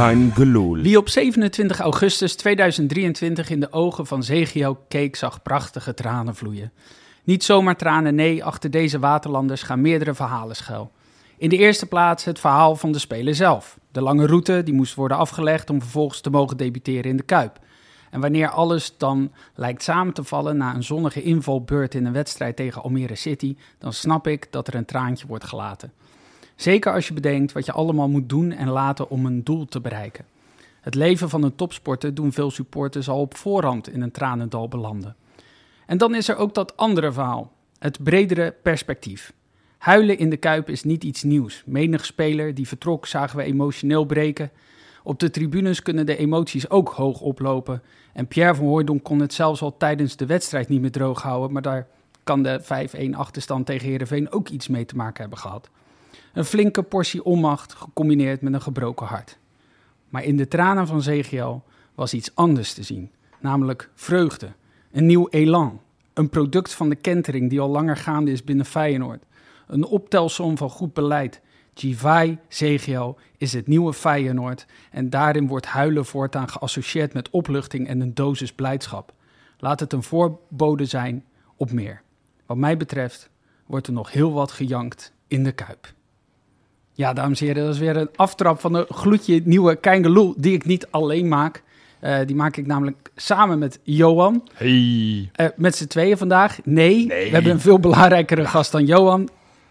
Geloel. Wie op 27 augustus 2023 in de ogen van Zegio keek, zag prachtige tranen vloeien. Niet zomaar tranen, nee, achter deze waterlanders gaan meerdere verhalen schuil. In de eerste plaats het verhaal van de speler zelf. De lange route die moest worden afgelegd om vervolgens te mogen debuteren in de Kuip. En wanneer alles dan lijkt samen te vallen na een zonnige invalbeurt in een wedstrijd tegen Almere City, dan snap ik dat er een traantje wordt gelaten. Zeker als je bedenkt wat je allemaal moet doen en laten om een doel te bereiken. Het leven van een topsporter doen veel supporters al op voorhand in een tranendal belanden. En dan is er ook dat andere verhaal, het bredere perspectief. Huilen in de Kuip is niet iets nieuws. Menig speler die vertrok zagen we emotioneel breken. Op de tribunes kunnen de emoties ook hoog oplopen. En Pierre van Hooijdonk kon het zelfs al tijdens de wedstrijd niet meer droog houden. Maar daar kan de 5-1 achterstand tegen Heerenveen ook iets mee te maken hebben gehad. Een flinke portie onmacht gecombineerd met een gebroken hart. Maar in de tranen van Zegiel was iets anders te zien. Namelijk vreugde, een nieuw elan. Een product van de kentering die al langer gaande is binnen Feyenoord. Een optelsom van goed beleid. Givai Zegio is het nieuwe Feyenoord en daarin wordt huilen voortaan geassocieerd met opluchting en een dosis blijdschap. Laat het een voorbode zijn op meer. Wat mij betreft wordt er nog heel wat gejankt in de Kuip. Ja, dames en heren, dat is weer een aftrap van een gloedje nieuwe Keingeloel die ik niet alleen maak. Uh, die maak ik namelijk samen met Johan. Hey. Uh, met z'n tweeën vandaag. Nee, Nee. we hebben een veel belangrijkere gast dan Johan.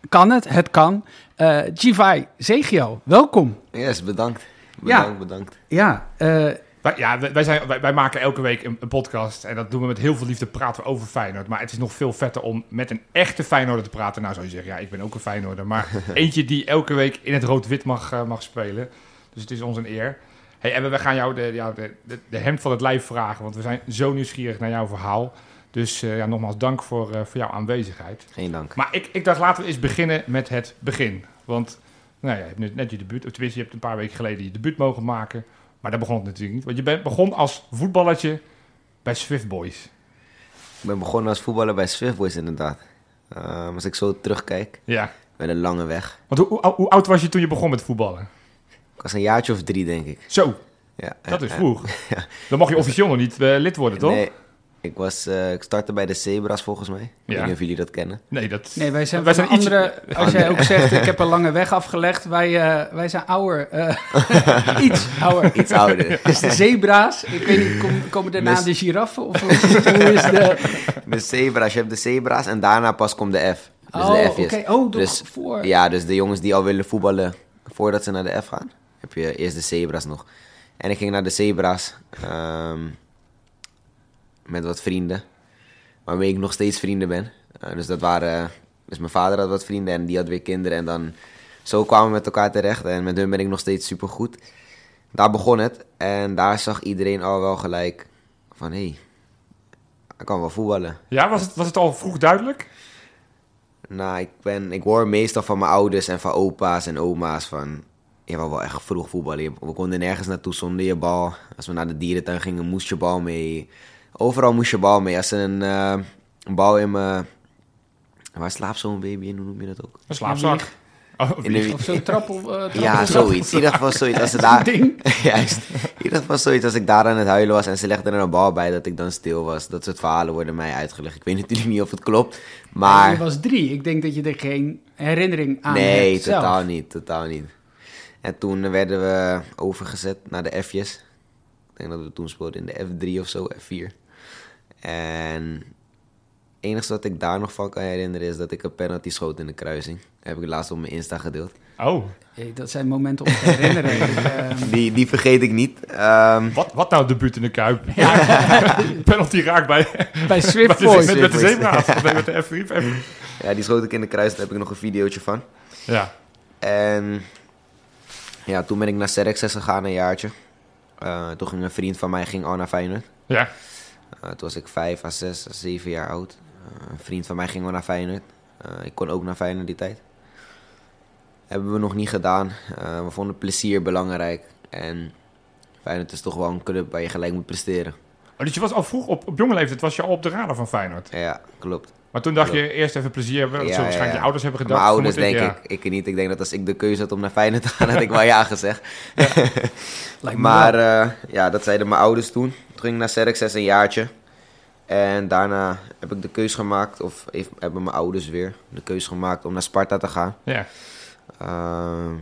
Kan het? Het kan. Uh, Givai Zegio, welkom. Yes, bedankt. Ja. Bedankt, bedankt. Ja, eh, Wij, ja, wij, zijn, wij, wij maken elke week een, een podcast en dat doen we met heel veel liefde praten we over Feyenoord. Maar het is nog veel vetter om met een echte Feyenoorder te praten. Nou zou je zeggen, ja, ik ben ook een Feyenoorder. Maar eentje die elke week in het rood-wit mag, eh, mag spelen. Dus het is ons een eer. Hey, en we, gaan jou de, ja, de, de, de hemd van het lijf vragen, want we zijn zo nieuwsgierig naar jouw verhaal. Dus eh, ja, nogmaals dank voor, eh, voor jouw aanwezigheid. Geen dank. Maar ik, ik dacht, laten we eens beginnen met het begin. Want nou ja, je hebt net- net je debuut, of tenminste, je hebt een paar weken geleden je debuut mogen maken. Maar daar begon het natuurlijk niet. Want je bent, begon als voetballertje bij Swift Boys. Ik ben begonnen als voetballer bij Swift Boys inderdaad. Ehm, als ik zo terugkijk, Ja. met een lange weg. Want hoe, hoe, hoe oud was je toen je begon met voetballen? Ik was een jaartje of drie, denk ik. Zo, Ja, dat ja, is ja. vroeg. Dan mag je officieel nog niet eh, lid worden, toch? Nee, ik, was, eh, ik startte bij de Zebra's volgens mij. Ik weet niet of jullie dat kennen. Nee, dat... nee, wij zijn, Wij van zijn iets- andere... Als jij ook zegt, ik heb een lange weg afgelegd. Wij, eh, wij zijn ouder. eh, iets ouder. Iets ouder. Dus de zebra's, ik weet niet, kom- komen daarna Dus- de giraffen? Of hoe hoe is de... De Zebra's, je hebt de Zebra's en daarna pas komt de F. Dus oh, de oké. F'jes. Oh, Dus- voor... Ja, dus de jongens die al willen voetballen voordat ze naar de F gaan, heb je eerst de Zebra's nog. En ik ging naar de Zebra's ehm, met wat vrienden, waarmee ik nog steeds vrienden ben. Eh, dus dat waren, dus mijn vader had wat vrienden en die had weer kinderen en dan zo kwamen we met elkaar terecht en met hun ben ik nog steeds supergoed. Daar begon het en daar zag iedereen al wel gelijk van hé, hey, hij kan wel voetballen. Ja, was het, was het al vroeg duidelijk? Nou, ik, ben, ik hoor meestal van mijn ouders en van opa's en oma's van... Je wou wel echt vroeg voetballen. We konden nergens naartoe zonder je bal. Als we naar de dierentuin gingen, moest je bal mee. Overal moest je bal mee. Als er een, eh, een bal in mijn... Waar slaapt zo'n baby in? Hoe noem je dat ook? Een slaapzak. Oh, In de- Of zo'n trappel... eh, trappel- Ja, zoiets. In ieder geval zoiets. Als ze daar... Juist. In ieder geval zoiets als ik daar aan het huilen was en ze legden er een bal bij dat ik dan stil was. Dat soort verhalen worden mij uitgelegd. Ik weet natuurlijk niet of het klopt, maar... Je was drie. Ik denk dat je er geen herinnering aan Nee, hebt zelf. totaal niet, totaal niet. En toen werden we overgezet naar de F'jes. Ik denk dat we toen speelden in de F3 of zo, F4. En het enige wat ik daar nog van kan herinneren is dat ik een penalty schoot in de kruising. heb ik laatst op mijn Insta gedeeld. Oh, Hey, dat zijn momenten om te herinneren. Ehm, Die, die vergeet ik niet. Ehm, wat, wat nou debuut in de Kuip? Penalty raakt bij, bij Swift met, de, Boys. met, met de. Nee, met de F3. F- ja, die schoot ik in de kruising, daar heb ik nog een videootje van. Ja. En ja, toen ben ik naar Serexes gegaan een jaartje. Eh, toen ging een vriend van mij ging al naar Feyenoord. Ja. Uh, toen was ik vijf à zes, à zeven jaar oud. Uh, een vriend van mij ging wel naar Feyenoord. Uh, ik kon ook naar Feyenoord die tijd. Hebben we nog niet gedaan. We vonden plezier belangrijk. En Feyenoord is toch wel een club waar je gelijk moet presteren. Oh, dus je was al vroeg, op, op jonge leeftijd was je al op de radar van Feyenoord. Ja, klopt. Maar toen dacht je eerst even plezier hebben. Dat Ja, waarschijnlijk ja, je ouders hebben gedacht. Mijn ouders denk ik, ik niet. Ik denk dat als ik de keuze had om naar Feyenoord te gaan, had ik wel ja gezegd. Maar eh, ja, dat zeiden mijn ouders toen. Toen ging ik naar een jaartje. En daarna heb ik de keus gemaakt, of heeft, hebben mijn ouders weer de keus gemaakt om naar Sparta te gaan. Ja, Ehm,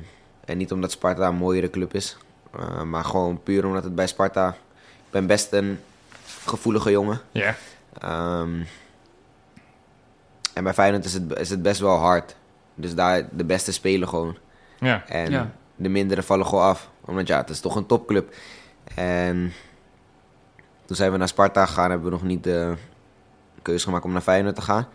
en niet omdat Sparta een mooiere club is, eh, maar gewoon puur omdat het bij Sparta... Ik ben best een gevoelige jongen. ja. Ehm, en bij Feyenoord is het, is het best wel hard. Dus daar de beste spelen gewoon. ja. En Ja. de mindere vallen gewoon af. Omdat ja, het is toch een topclub. En toen zijn we naar Sparta gegaan. Hebben we nog niet de keuze gemaakt om naar Feyenoord te gaan.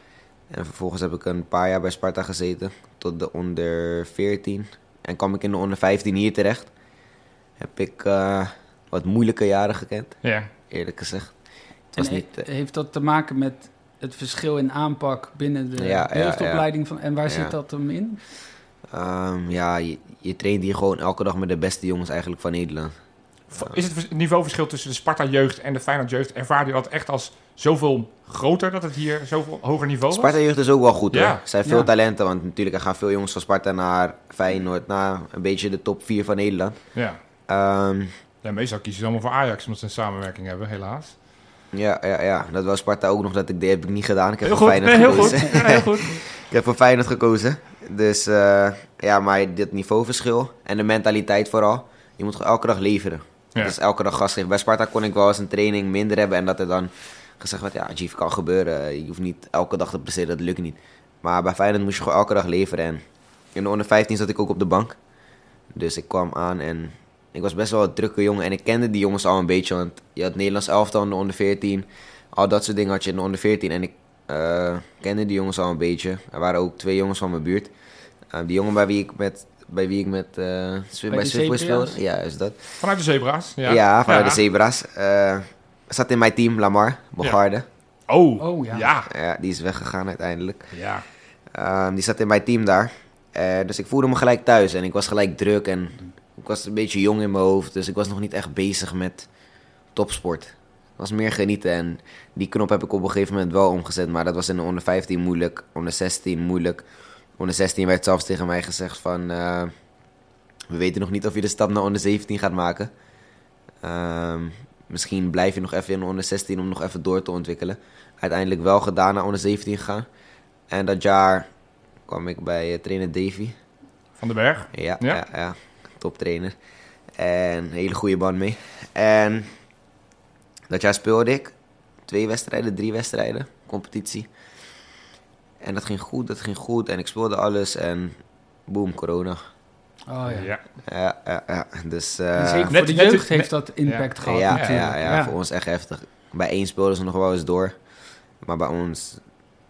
En vervolgens heb ik een paar jaar bij Sparta gezeten. Tot de onder 14. En kwam ik in de onder 15 hier terecht. Heb ik eh, wat moeilijke jaren gekend, ja. eerlijk gezegd. Het was niet... eh, heeft dat te maken met het verschil in aanpak binnen de Ja, ja, jeugdopleiding? Van, en waar Ja. zit dat hem in? ehm, ja, je, je traint hier gewoon elke dag met de beste jongens eigenlijk van Nederland. Is het vers- niveauverschil tussen de Sparta-jeugd en de Feyenoord-jeugd... ervaar je dat echt als zoveel groter, dat het hier zoveel hoger niveau was? Sparta jeugd is ook wel goed Ja. hoor. Er zijn veel Ja. talenten, want natuurlijk er gaan veel jongens van Sparta naar Feyenoord, naar een beetje de top 4 van Nederland. Ja. Ehm, ja, meestal kiezen ze allemaal voor Ajax, omdat ze een samenwerking hebben, helaas. ja, ja, ja, dat was Sparta ook nog, dat ik, die heb ik niet gedaan. Ik heb Heel voor goed, Feyenoord nee, heel goed. gekozen. Ja, heel goed. ik heb voor Feyenoord gekozen. Dus eh, ja, maar dit niveauverschil en de mentaliteit vooral. Je moet gewoon elke dag leveren. Dus elke dag gas geven. Bij Sparta kon ik wel eens een training minder hebben en dat er dan gezegd werd, ja, Chief, kan gebeuren. Je hoeft niet elke dag te presteren, dat lukt niet. Maar bij Feyenoord moest je gewoon elke dag leveren. En in de onder 15 zat ik ook op de bank. Dus ik kwam aan en ik was best wel een drukke jongen. En ik kende die jongens al een beetje, want je had Nederlands elftal in de onder 14. Al dat soort dingen had je in de onder 14. En ik eh, kende die jongens al een beetje. Er waren ook twee jongens van mijn buurt. Eh, die jongen bij wie ik met, bij wie ik met eh Swi- Bij Swiftboy speelde. Ja, is dat. Vanuit de Zebra's. Ja, Ja, vanuit de Zebra's. Eh, zat in mijn team, Lamar, Bogarde. Oh, Oh, ja. ja. Ja. die is weggegaan uiteindelijk. Ja. Ehm, die zat in mijn team daar. Eh, dus ik voelde me gelijk thuis en ik was gelijk druk en ik was een beetje jong in mijn hoofd. Dus ik was nog niet echt bezig met topsport. Het was meer genieten en die knop heb ik op een gegeven moment wel omgezet. Maar dat was in de onder 15 moeilijk, onder 16 moeilijk. Onder 16 werd zelfs tegen mij gezegd van... eh, we weten nog niet of je de stap naar onder 17 gaat maken. Ehm, misschien blijf je nog even in de onder 16 om nog even door te ontwikkelen. Uiteindelijk wel gedaan naar onder 17 gegaan. En dat jaar kwam ik bij eh, trainer Davy. Van den Berg. Ja, Ja. ja. ja, toptrainer. En een hele goede band mee. En dat jaar speelde ik twee wedstrijden, drie wedstrijden, competitie. En dat ging goed, dat ging goed. En ik speelde alles en boom, corona. Oh ja. Ja. Ja, ja, ja. Dus eh, zeker Net- voor de net- jeugd net- heeft dat impact Ja. gehad ja, natuurlijk. ja, ja, voor ons echt heftig. Bij één speelden ze nog wel eens door. Maar bij ons,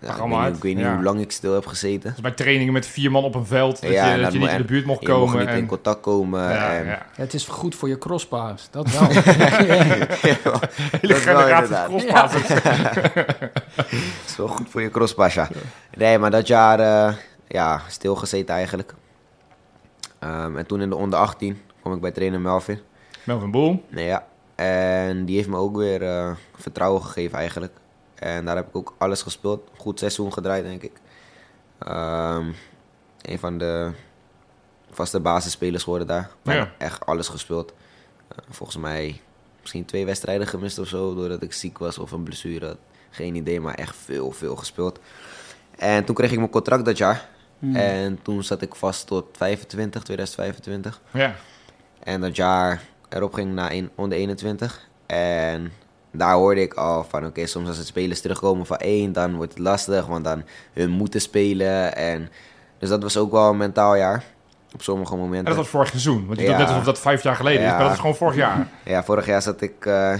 ja, ik, weet niet, ik weet niet ja. hoe lang ik stil heb gezeten. Dus bij trainingen met vier man op een veld, dat Ja, je, en dat dat je niet in de buurt mocht Je mocht komen. niet en, in contact komen. ja, en, ja. Ja, het is goed voor je crossbars, dat wel. Hele wel generatie. Dat is wel goed voor je crosspas, ja. Nee, maar dat jaar, eh, ja, stilgezeten eigenlijk. Ehm, en toen in de onder 18 kwam ik bij trainer Melvin. Melvin Boel. Nee, ja. En die heeft me ook weer eh, vertrouwen gegeven eigenlijk. En daar heb ik ook alles gespeeld. Goed seizoen gedraaid, denk ik. Ehm, een van de vaste basisspelers geworden daar. Ja. Echt alles gespeeld. Eh, volgens mij misschien twee wedstrijden gemist of zo. Doordat ik ziek was of een blessure had. Geen idee, maar echt veel, veel gespeeld. En toen kreeg ik mijn contract dat jaar. Hmm. En toen zat ik vast tot 25, 2025. Ja. En dat jaar erop ging naar onder 21. En daar hoorde ik al van, oké, soms als het spelers terugkomen van één, dan wordt het lastig, want dan hun moeten spelen. En, dus dat was ook wel een mentaal jaar, op sommige En momenten. dat was vorig seizoen. Want je Ja. doet net alsof dat vijf jaar geleden is, maar dat is gewoon vorig jaar. Ja, vorig jaar zat ik eh,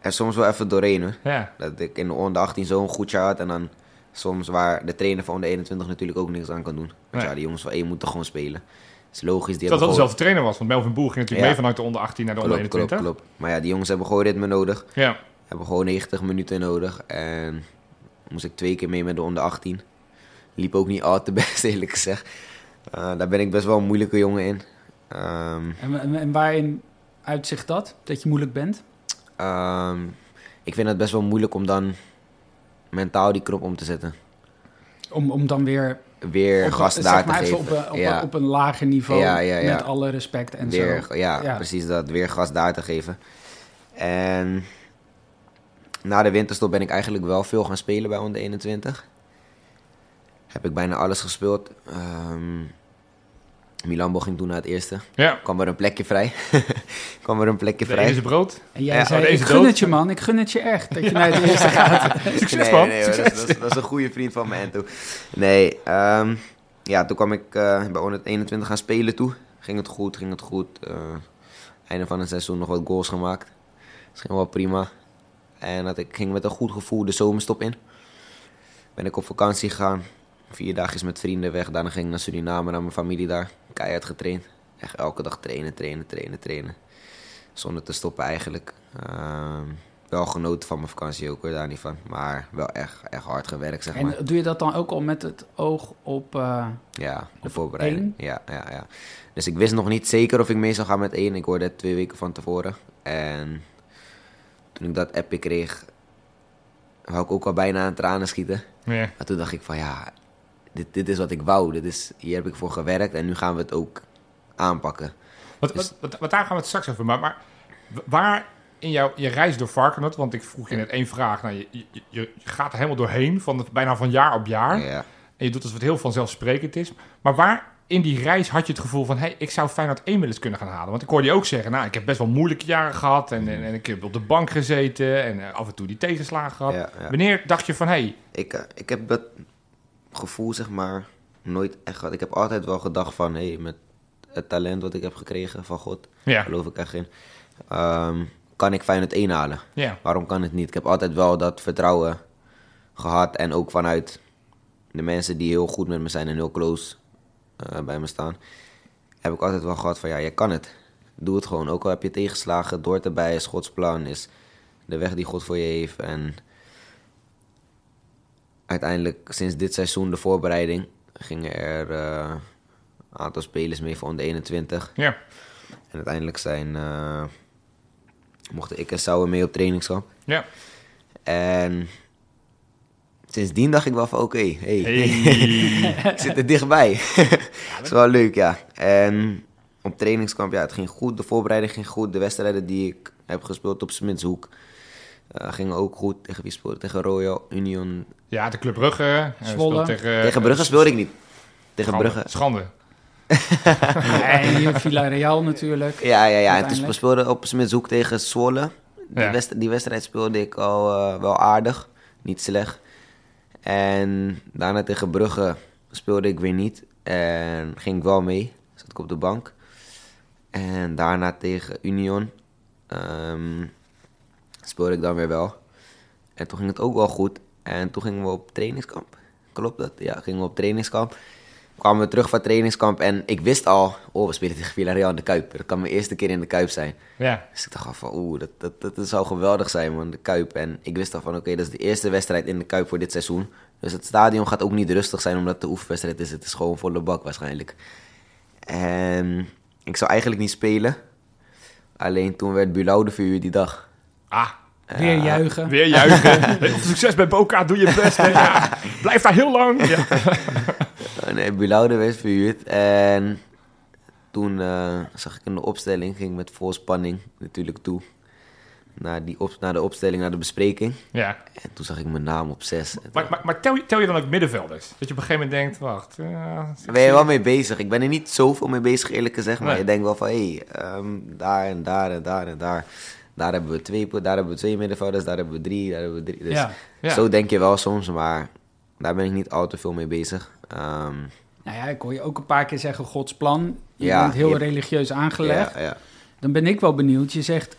er soms wel even doorheen hoor. Ja. Dat ik in de onder 18 zo'n goed jaar had en dan soms waar de trainer van onder 21 natuurlijk ook niks aan kan doen. Want Nee. ja, die jongens van één moeten gewoon spelen. Dat is logisch. Die dat hebben dezelfde trainer was, want Melvin Boel ging natuurlijk Ja. mee vanuit de onder 18 naar de onder Klopt, klopt, 21. klopt. Maar ja, die jongens hebben gewoon ritme nodig. Ja. Hebben gewoon 90 minuten nodig. En moest ik twee keer mee met de onder 18. Liep ook niet al te best, eerlijk gezegd. Eh, daar ben ik best wel een moeilijke jongen in. Ehm, En, en, en waarin uitzicht dat, dat je moeilijk bent? ehm, ik vind het best wel moeilijk om dan mentaal die knop om te zetten. Om, om dan weer Weer op, gas daar te geven. op, een- op, ja. een- op een lager niveau, Ja, ja, ja. met alle respect en weer, zo. Ja, Ja. precies dat. Weer gas daar te geven. En na de winterstop ben ik eigenlijk wel veel gaan spelen bij onder 21. Heb ik bijna alles gespeeld. Ehm Milambo ging toen naar het eerste. Ja. Kwam er een plekje vrij. Kwam er een plekje De vrij. is brood. En jij Ja, zei, oh, deze ik gun dood. het je man, ik gun het je echt, dat je naar het eerste gaat. Succes, nee, man. Nee, hoor, dat, is- dat, is, dat is een goede vriend van me en toe. Nee, ehm, ja, toen kwam ik eh, bij 121 gaan spelen toe. Ging het goed, ging het goed. Eh, einde van het seizoen nog wat goals gemaakt. Dat ging wel prima. En dat ik ging met een goed gevoel de zomerstop in. Ben ik op vakantie gegaan. Vier dagjes met vrienden weg. Daarna ging ik naar Suriname, naar mijn familie daar. Keihard getraind. Echt elke dag trainen, trainen, trainen, trainen. Zonder te stoppen eigenlijk. Ehm, wel genoten van mijn vakantie ook hoor, daar niet van. Maar wel echt, echt hard gewerkt, zeg maar. En doe je dat dan ook al met het oog op... eh, Ja, de Op voorbereiding. Ja, ja, ja. Dus ik wist nog niet zeker of ik mee zou gaan met één. Ik hoorde het twee weken van tevoren. En toen ik dat appje kreeg, wou ik ook al bijna aan tranen schieten. Ja. Maar toen dacht ik van ja, dit, dit is wat ik wou. Dit is, hier heb ik voor gewerkt en nu gaan we het ook aanpakken. Wat, wat, wat, wat daar gaan we het straks over. Maar, maar waar in jouw je reis door Varkenoord, want ik vroeg je net één vraag. Nou, je, je, je- gaat er helemaal doorheen, van, bijna van jaar op jaar. Ja. En je doet alsof het heel vanzelfsprekend is. Maar waar in die reis had je het gevoel van... hey, ik zou Feyenoord 1 wel eens kunnen gaan halen? Want ik hoorde je ook zeggen... nou, ik heb best wel moeilijke jaren gehad... en, en, en ik heb op de bank gezeten... en eh, af en toe die tegenslagen gehad. Ja, ja. Wanneer dacht je van... hey, Ik, eh, ik heb dat gevoel, zeg maar, nooit echt gehad. Ik heb altijd wel gedacht van, hé, met het talent wat ik heb gekregen van God, ja, geloof ik echt in, ehm, kan ik Feyenoord 1 halen. ja, Waarom kan het niet? Ik heb altijd wel dat vertrouwen gehad en ook vanuit de mensen die heel goed met me zijn en heel close eh, bij me staan, heb ik altijd wel gehad van, ja, je kan het. Doe het gewoon. Ook al heb je tegenslagen, door erbij is Gods plan, is de weg die God voor je heeft. En uiteindelijk, sinds dit seizoen, de voorbereiding, gingen er eh, een aantal spelers mee voor onder 21. ja. En uiteindelijk zijn, eh, mochten ik en Sauer mee op trainingskamp. ja. En sindsdien dacht ik wel van oké, hey, Hey. ik zit er dichtbij. dat is wel leuk, ja. En op trainingskamp, ja, het ging goed. De voorbereiding ging goed. De wedstrijden die ik heb gespeeld op Smitshoek eh, gingen ook goed. Tegen wie speelde? Tegen Royal Union. Ja, de Club Brugge. eh, Zwolle. speelt Tegen, Tegen Brugge speelde ik niet. Tegen Schande. Brugge. Schande. en hier Villarreal natuurlijk. Ja, ja, ja. En toen speelde op Smitshoek tegen Zwolle. Die, Ja. wedst- die wedstrijd speelde ik al eh, wel aardig. Niet slecht. En daarna tegen Brugge speelde ik weer niet. En ging ik wel mee. Zat ik op de bank. En daarna tegen Union ehm, speelde ik dan weer wel. En toen ging het ook wel goed. En toen gingen we op trainingskamp. Klopt dat? Ja, gingen we op trainingskamp. Kwamen we terug van trainingskamp en ik wist al... Oh, we spelen tegen Villarreal in de Kuip. Dat kan mijn eerste keer in de Kuip zijn. Ja, Dus ik dacht al van, oeh, dat, dat, dat, dat zou geweldig zijn, man, de Kuip. En ik wist al van, oké, dat is de eerste wedstrijd in de Kuip voor dit seizoen. Dus het stadion gaat ook niet rustig zijn, omdat het de oefenwedstrijd is. Het is gewoon volle bak waarschijnlijk. En ik zou eigenlijk niet spelen. Alleen toen werd Bulaude verhuurd die dag. ah, Weer juichen. weer juichen. Succes bij Boca, doe je best. blijf daar heel lang. Ja. Uh, nee, Bulaude werd verhuurd. En toen eh, zag ik in de opstelling, ging met vol spanning natuurlijk toe. Naar, die op, naar de opstelling, naar de bespreking. ja. En toen zag ik mijn naam op zes. Maar, maar, maar tel, je, tel je dan ook middenvelders? Dat je op een gegeven moment denkt, wacht. eh, Daar ben je wel mee bezig. Ik ben er niet zoveel mee bezig, eerlijk gezegd. Maar Nee. je denkt wel van, hé, hey, ehm, daar en daar en daar en daar. Daar hebben we twee, daar hebben we twee middenvelders, daar hebben we drie, daar hebben we drie. Dus Ja. Ja. zo denk je wel soms, maar daar ben ik niet al te veel mee bezig. Ehm, Nou ja, ik hoor je ook een paar keer zeggen Gods plan. Je Ja, bent heel je- religieus aangelegd. ja. Dan ben ik wel benieuwd. Je zegt,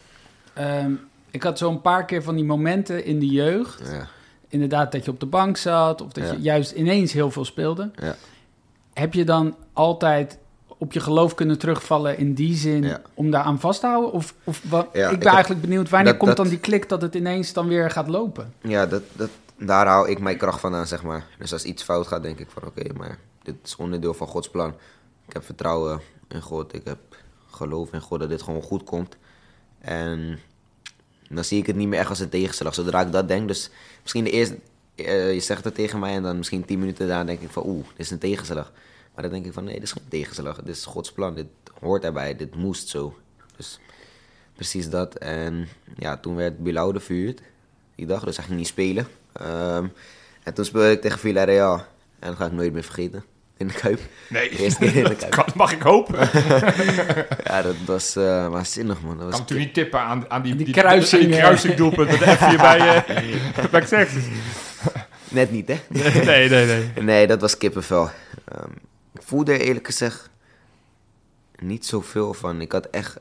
ehm, ik had zo een paar keer van die momenten in de jeugd. Inderdaad, dat je op de bank zat. Of dat je juist ineens heel veel speelde. Heb je dan altijd op je geloof kunnen terugvallen in die zin Ja. om daar aan vast te houden? Of, of wat, Ja, ik ben ik heb- eigenlijk benieuwd, wanneer dat- komt dat- dan die klik dat het ineens dan weer gaat lopen? Ja, dat, dat, daar hou ik mijn kracht vandaan, zeg maar. Dus als iets fout gaat, denk ik van oké, maar dit is onderdeel van Gods plan. Ik heb vertrouwen in God. Ik heb geloof in God dat dit gewoon goed komt. En dan zie ik het niet meer echt als een tegenslag. Zodra ik dat denk, dus misschien de eerste, eh, je zegt het tegen mij en dan misschien tien minuten daarna denk ik van, oeh, dit is een tegenslag. Maar dan denk ik van, nee, dit is geen tegenslag. Dit is Gods plan, dit hoort erbij, dit moest zo. Dus precies dat. En ja, toen werd Bilal verhuurd, die dag, dus hij ging niet spelen. Ehm, en toen speelde ik tegen Villarreal. En dat ga ik nooit meer vergeten. In de Kuip. Nee, De eerste keer in de dat Kuip. kan- mag ik hopen. Ja, dat was eh waanzinnig, man. Dat kan was natuurlijk niet tippen aan, aan die, Die die, kruising, die eh. kruisingdoelpunt met de F4 bij, uh, bij Texas. net niet, hè? Nee, nee, nee. Nee, dat was kippenvel. Ehm, voelde er eerlijk gezegd niet zoveel van. Ik had echt...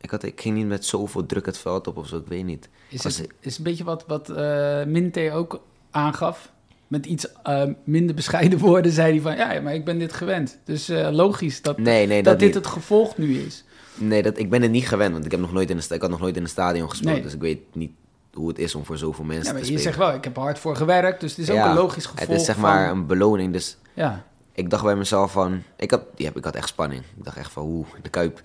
Ik, had, ik ging niet met zoveel druk het veld op of zo, ik weet niet. Is het is een beetje wat, wat eh Minte ook aangaf? Met iets eh, minder bescheiden woorden zei hij van... Ja, maar ik ben dit gewend. Dus eh, logisch dat, Nee, nee, dat, dat, dit niet. het gevolg nu is. Nee, dat, ik ben het niet gewend, want ik, heb nog nooit in een, sta- ik had nog nooit in een stadion gespeeld. Nee. Dus ik weet niet hoe het is om voor zoveel mensen Ja, maar te je spelen. zegt wel, ik heb er hard voor gewerkt. Dus het is ook een logisch gevolg Het is zeg maar van... een beloning, dus Ja, ik dacht bij mezelf van... Ik had, ja, ik had echt spanning. Ik dacht echt van, oeh, de Kuip.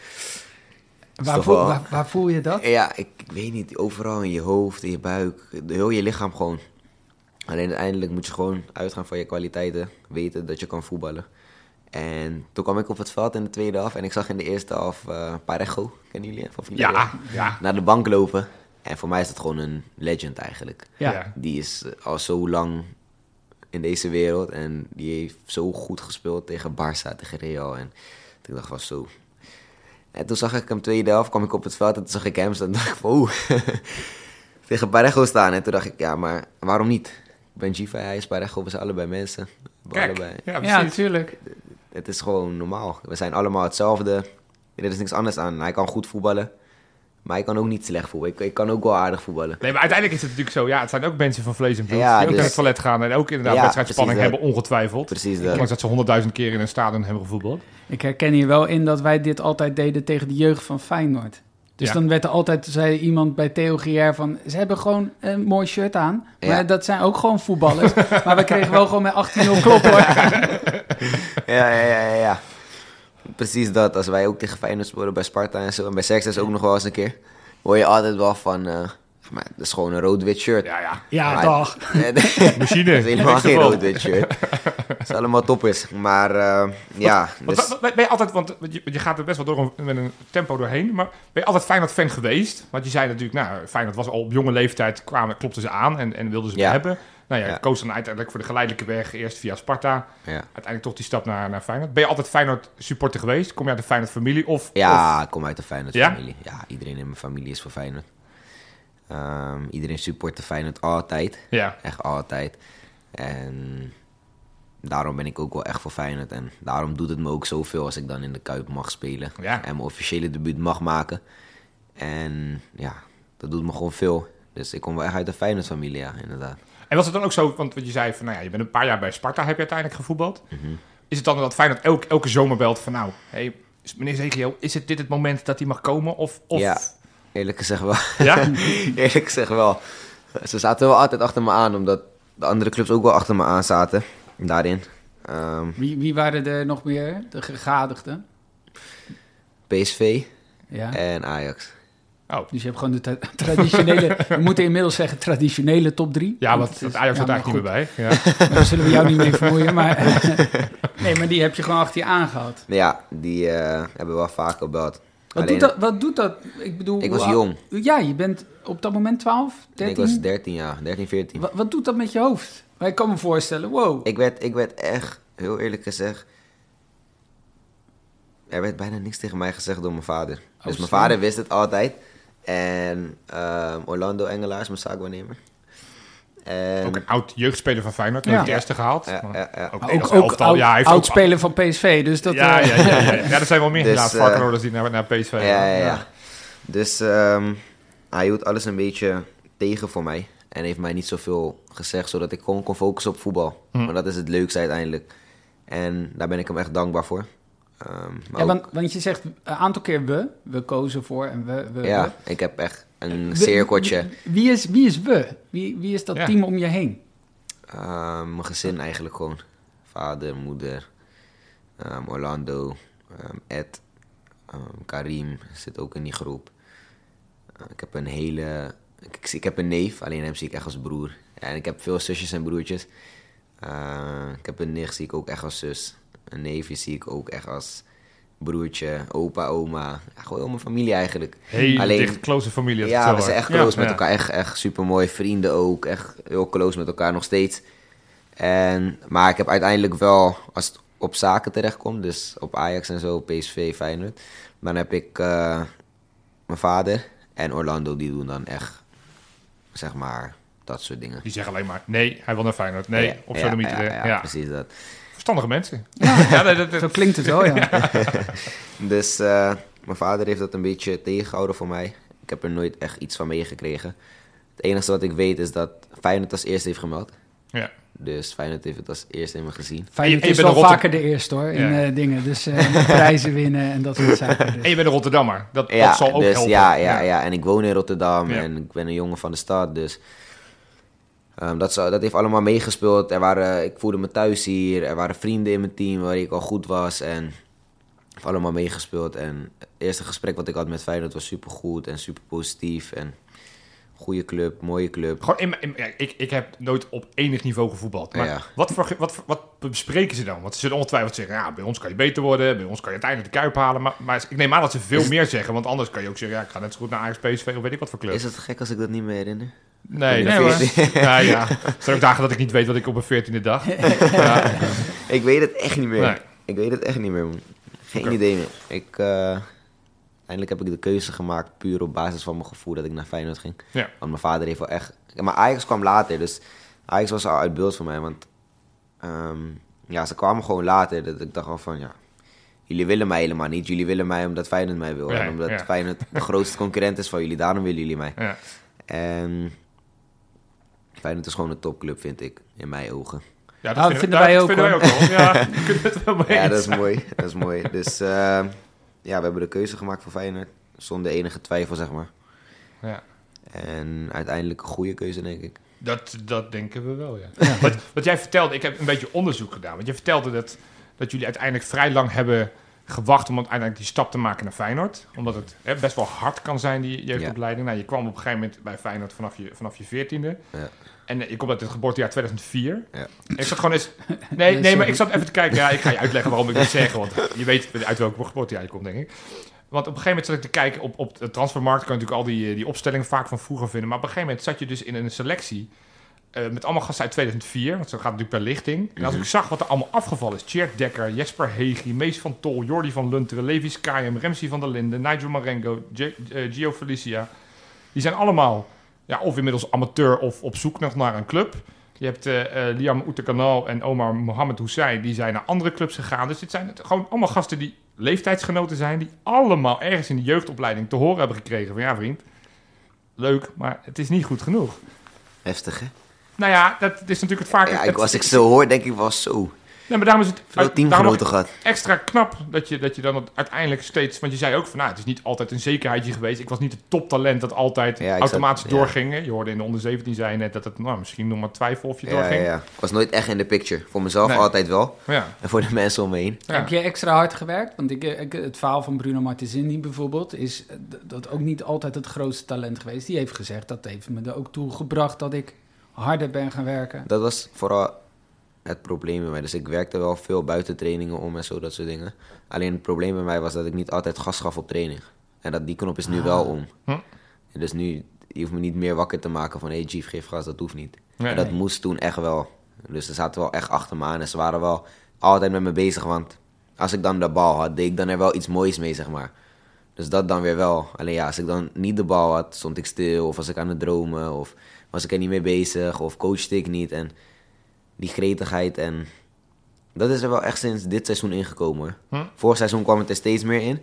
waar, voel, waar, waar voel je dat? Ja, ik, ik weet niet, overal in je hoofd, in je buik, de- heel je lichaam gewoon. Alleen uiteindelijk moet je gewoon uitgaan van je kwaliteiten, weten dat je kan voetballen. En toen kwam ik op het veld in de tweede half en ik zag in de eerste half eh Parejo, kennen jullie? Van? Ja, ja. Naar de bank lopen. En voor mij is dat gewoon een legend eigenlijk. Ja. Die is al zo lang in deze wereld en die heeft zo goed gespeeld tegen Barça, tegen Real. En ik dacht van zo. En toen zag ik hem tweede helft, kwam ik op het veld en toen zag ik hem staan. En dacht ik van oeh, tegen Parejo staan. En toen dacht ik, ja, maar waarom niet? Ik ben Giva, hij is Parejo, we zijn allebei mensen. We Kijk, allebei. ja, natuurlijk. Het is gewoon normaal. We zijn allemaal hetzelfde. Er is niks anders aan. Hij kan goed voetballen. Maar hij kan ook niet slecht voetballen. Ik, ik kan ook wel aardig voetballen. Nee, maar uiteindelijk is het natuurlijk zo, ja, het zijn ook mensen van vlees en bloed Ja, die ook dus- naar het toilet gaan en ook inderdaad Ja, wedstrijdspanning hebben, ongetwijfeld. Precies dat. Ondanks dat ze honderdduizend keer in een stadion hebben gevoetbald. Ik herken hier wel in dat wij dit altijd deden tegen de jeugd van Feyenoord. Dus Ja. dan werd er altijd, zei iemand bij Theo Gier van... ze hebben gewoon een mooi shirt aan. Maar Ja. dat zijn ook gewoon voetballers. maar we kregen wel gewoon met 18-0 kloppen hoor. Ja, ja, ja, ja, ja. Precies dat. Als wij ook tegen Feyenoord spelen bij Sparta en zo. En bij Sextus ook nog wel eens een keer. Hoor je altijd wel van... eh, maar dat is gewoon een rood-wit shirt. Ja, ja. Ja, Maar- toch. Machine. dat is helemaal geen rood-wit shirt. Het is allemaal toppers. Maar eh, ja, dus... ben je altijd, want je, je gaat er best wel door een- met een tempo doorheen, maar ben je altijd Feyenoord-fan geweest? Want je zei natuurlijk, nou, Feyenoord was al op jonge leeftijd, kwamen, klopten ze aan en, en wilden ze Ja. hebben. Nou ja, Ja. koos dan uiteindelijk voor de geleidelijke weg, eerst via Sparta, Ja, uiteindelijk toch die stap naar, naar Feyenoord. Ben je altijd Feyenoord-supporter geweest? Kom je uit de Feyenoord-familie? Of, ja ik kom uit de Feyenoord familie. Ja, iedereen in mijn familie is voor Feyenoord. Ehm, iedereen support de Feyenoord altijd. ja. Echt altijd. En daarom ben ik ook wel echt voor Feyenoord. En daarom doet het me ook zoveel als ik dan in de Kuip mag spelen. Ja. En mijn officiële debuut mag maken. En ja, dat doet me gewoon veel. Dus ik kom wel echt uit de Feyenoord-familie, ja, inderdaad. En was het dan ook zo, want wat je zei van, nou ja, je bent een paar jaar bij Sparta, heb je uiteindelijk gevoetbald. Mhm. Is het dan dat Feyenoord elke, elke zomer belt van, nou, hey, meneer Zegio, is het dit het moment dat hij mag komen? Of, of Ja. Eerlijk gezegd wel. Ja? Eerlijk gezegd wel. Ze zaten wel altijd achter me aan, omdat de andere clubs ook wel achter me aan zaten. Daarin. Ehm, Wie, wie waren er nog meer? De gegadigden? PSV Ja. en Ajax. Oh, Dus je hebt gewoon de tra- traditionele... we moeten inmiddels zeggen traditionele top drie. ja, want is- Ajax ja, eigenlijk niet goed, meer bij. Ja. Daar zullen we jou niet mee vermoeien, maar... nee, maar die heb je gewoon achter je aangehad. Ja, die eh, hebben wel vaak gebeld. Wat, Alleen- doet dat, wat doet dat? Ik bedoel... Ik was jong. Ja, je bent op dat moment 12, 13? Ik was 13 jaar, 13, 14. Wat, wat doet dat met je hoofd? Maar ik kan me voorstellen, wow. Ik werd, ik werd echt, heel eerlijk gezegd... Er werd bijna niks tegen mij gezegd door mijn vader. dus mijn slim. vader wist het altijd. En ehm, Orlando Engelaars, mijn zaakwaarnemer. En, Ook een oud jeugdspeler van Feyenoord, Ja. heeft het eerste gehaald. Ja, Maar ja, ja. Ook, ook Nederlands ook elftal. oud, ja, hij heeft oud ook- speler van PSV, dus dat... Ja, ja, ja, ja, ja. ja, er zijn wel meer Dus, helaas eh, varkenoorders die naar, naar PSV Ja, ja, ja. Dus ehm, hij hield alles een beetje tegen voor mij. En heeft mij niet zoveel gezegd, zodat ik gewoon kon focussen op voetbal. Hm. Want dat is het leukste uiteindelijk. En daar ben ik hem echt dankbaar voor. Ehm, maar Ja, ook- want, want je zegt een aantal keer we. We kozen voor en we... we ja, ik heb echt een we. cirkeltje. Wie, wie is, wie is we? Wie, wie is dat Ja. team om je heen? Ehm, mijn gezin eigenlijk gewoon. Vader, moeder, ehm, Orlando, ehm, Ed, ehm, Karim zit ook in die groep. Eh, ik heb een hele ik, ik heb een neef, alleen hem zie ik echt als broer. En ik heb veel zusjes en broertjes. Uh, ik heb een nicht, zie ik ook echt als zus. Een neefje zie ik ook echt als broertje, opa, oma. Ja, gewoon heel mijn familie eigenlijk. Heel Alleen, dicht, close familie. Ja, we zijn echt close met elkaar. Echt, echt super mooi. Vrienden ook. Echt heel close met elkaar nog steeds. En, maar ik heb uiteindelijk wel, als het op zaken terechtkomt, dus op Ajax en zo, PSV, Feyenoord, dan heb ik uh, mijn vader en Orlando, die doen dan echt, zeg maar, dat soort dingen. Die zeggen alleen maar, nee, hij wil naar Feyenoord. Nee, op zo'n ja, ja, precies dat. Verstandige mensen. Ja, dat, dat, zo klinkt het wel, ja. dus uh, mijn vader heeft dat een beetje tegengehouden voor mij. Ik heb er nooit echt iets van meegekregen. Het enige wat ik weet is dat Feyenoord als eerste heeft gemeld. Ja. Dus Feyenoord heeft het als eerste me gezien. Feyenoord is wel vaker de eerste hoor, in uh, dingen. Dus uh, prijzen winnen en dat soort zaken. Dus. En je bent een Rotterdammer, dat, ja, dat zal ook dus, helpen. Ja, ja, ja, en ik woon in Rotterdam en ik ben een jongen van de stad, dus... Um, dat, dat heeft allemaal meegespeeld. Er waren, ik voelde me thuis hier. Er waren vrienden in mijn team waar ik al goed was. En heeft allemaal meegespeeld. En het eerste gesprek wat ik had met Feyenoord was super goed en super positief. En goede club, mooie club. Gewoon in, in, ik, ik heb nooit op enig niveau gevoetbald. Maar wat, voor, wat, wat bespreken ze dan? Want ze zullen ongetwijfeld zeggen, ja, bij ons kan je beter worden. Bij ons kan je uiteindelijk de Kuip halen. Maar, maar ik neem aan dat ze veel meer zeggen. Want anders kan je ook zeggen, ja, ik ga net zo goed naar Ajax, PSV of weet ik wat voor club. Is het gek als ik dat niet meer herinner? Nee, nee ja, ja. Er zijn ook dagen dat ik niet weet wat ik op een veertiende dag. ja. Ik weet het echt niet meer. Nee. Ik weet het echt niet meer. Geen idee meer. Ik, uh, eindelijk heb ik de keuze gemaakt puur op basis van mijn gevoel dat ik naar Feyenoord ging. Ja. Want mijn vader heeft wel echt... Maar Ajax kwam later, dus Ajax was al uit beeld voor mij. Want um, ja, ze kwamen gewoon later. Dat ik dacht al van, ja, jullie willen mij helemaal niet. Jullie willen mij omdat Feyenoord mij wil. en omdat. Feyenoord de grootste concurrent is van jullie. Daarom willen jullie mij. En Feyenoord is gewoon een topclub, vind ik, in mijn ogen. Ja, dat, nou, vinden, wij ook, vinden wij ook wel. Ja, het wel ja, dat is mooi. Dat is mooi. Dus uh, ja, we hebben de keuze gemaakt voor Feyenoord. Zonder enige twijfel, zeg maar. Ja. En uiteindelijk een goede keuze, denk ik. Dat, dat denken we wel, ja. ja. Wat, wat jij vertelde, ik heb een beetje onderzoek gedaan. Want je vertelde dat, dat jullie uiteindelijk vrij lang hebben gewacht om uiteindelijk die stap te maken naar Feyenoord. Omdat het hè, best wel hard kan zijn, die jeugdopleiding. Ja. Nou, je kwam op een gegeven moment bij Feyenoord vanaf je, vanaf je veertiende. Ja. En uh, je komt uit het geboortejaar 2004. Ja. Ik zat gewoon eens... Nee, nee, maar ik zat even te kijken. Ja, ik ga je uitleggen waarom ik dit zeg. Want je weet uit welk geboortejaar je komt, denk ik. Want op een gegeven moment zat ik te kijken op, op de transfermarkt. kan je natuurlijk al die, die opstellingen vaak van vroeger vinden. Maar op een gegeven moment zat je dus in een selectie... Uh, met allemaal gasten uit 2004, want zo gaat het natuurlijk per lichting. En als ik zag wat er allemaal afgevallen is... Tjerk Dekker, Jesper Hegi, Mees van Tol, Jordi van Lunteren... Levi Skayem, Remsi van der Linden, Nigel Marengo, G uh, Gio Felicia... Die zijn allemaal ja, of inmiddels amateur of op zoek nog naar een club. Je hebt uh, uh, Liam Oetekanal en Omar Mohamed Hussein, die zijn naar andere clubs gegaan. Dus dit zijn gewoon allemaal gasten die leeftijdsgenoten zijn... die allemaal ergens in de jeugdopleiding te horen hebben gekregen van... ja vriend, leuk, maar het is niet goed genoeg. Heftig, hè? Nou ja, dat is natuurlijk het vaak... Ja, ik, als ik zo hoor, denk ik wel zo. Nee, maar daarom is het Veel teamgenoten gehad. extra knap dat je, dat je dan uiteindelijk steeds... Want je zei ook van, nou, het is niet altijd een zekerheidje geweest. Ik was niet het toptalent dat altijd ja, automatisch zat, doorging. Ja. Je hoorde in de onder 17 zei je net dat het nou, misschien nog maar twijfel of je doorging. Ja, ik was nooit echt in de picture. Voor mezelf nee. altijd wel. Ja. En voor de mensen om me heen. Heb je extra hard gewerkt? Want ik, ik, het verhaal van Bruno Martensini bijvoorbeeld... is dat ook niet altijd het grootste talent geweest. Die heeft gezegd, dat heeft me er ook toe gebracht dat ik harder ben gaan werken. Dat was vooral het probleem bij mij. Dus ik werkte wel veel buiten trainingen om en zo, dat soort dingen. Alleen het probleem bij mij was dat ik niet altijd gas gaf op training. En dat, die knop is nu wel om. Hm. En dus nu, je hoeft me niet meer wakker te maken van... hé, hey, Chief, geef gas, dat hoeft niet. Nee, en dat nee. moest toen echt wel. Dus ze zaten wel echt achter me aan. En ze waren wel altijd met me bezig. Want als ik dan de bal had, deed ik dan er wel iets moois mee, zeg maar. Dus dat dan weer wel. Alleen ja, als ik dan niet de bal had, stond ik stil. Of was ik aan het dromen. Of was ik er niet mee bezig. Of coachte ik niet. En die gretigheid en... Dat is er wel echt sinds dit seizoen ingekomen. Hm? Vorig seizoen kwam het er steeds meer in.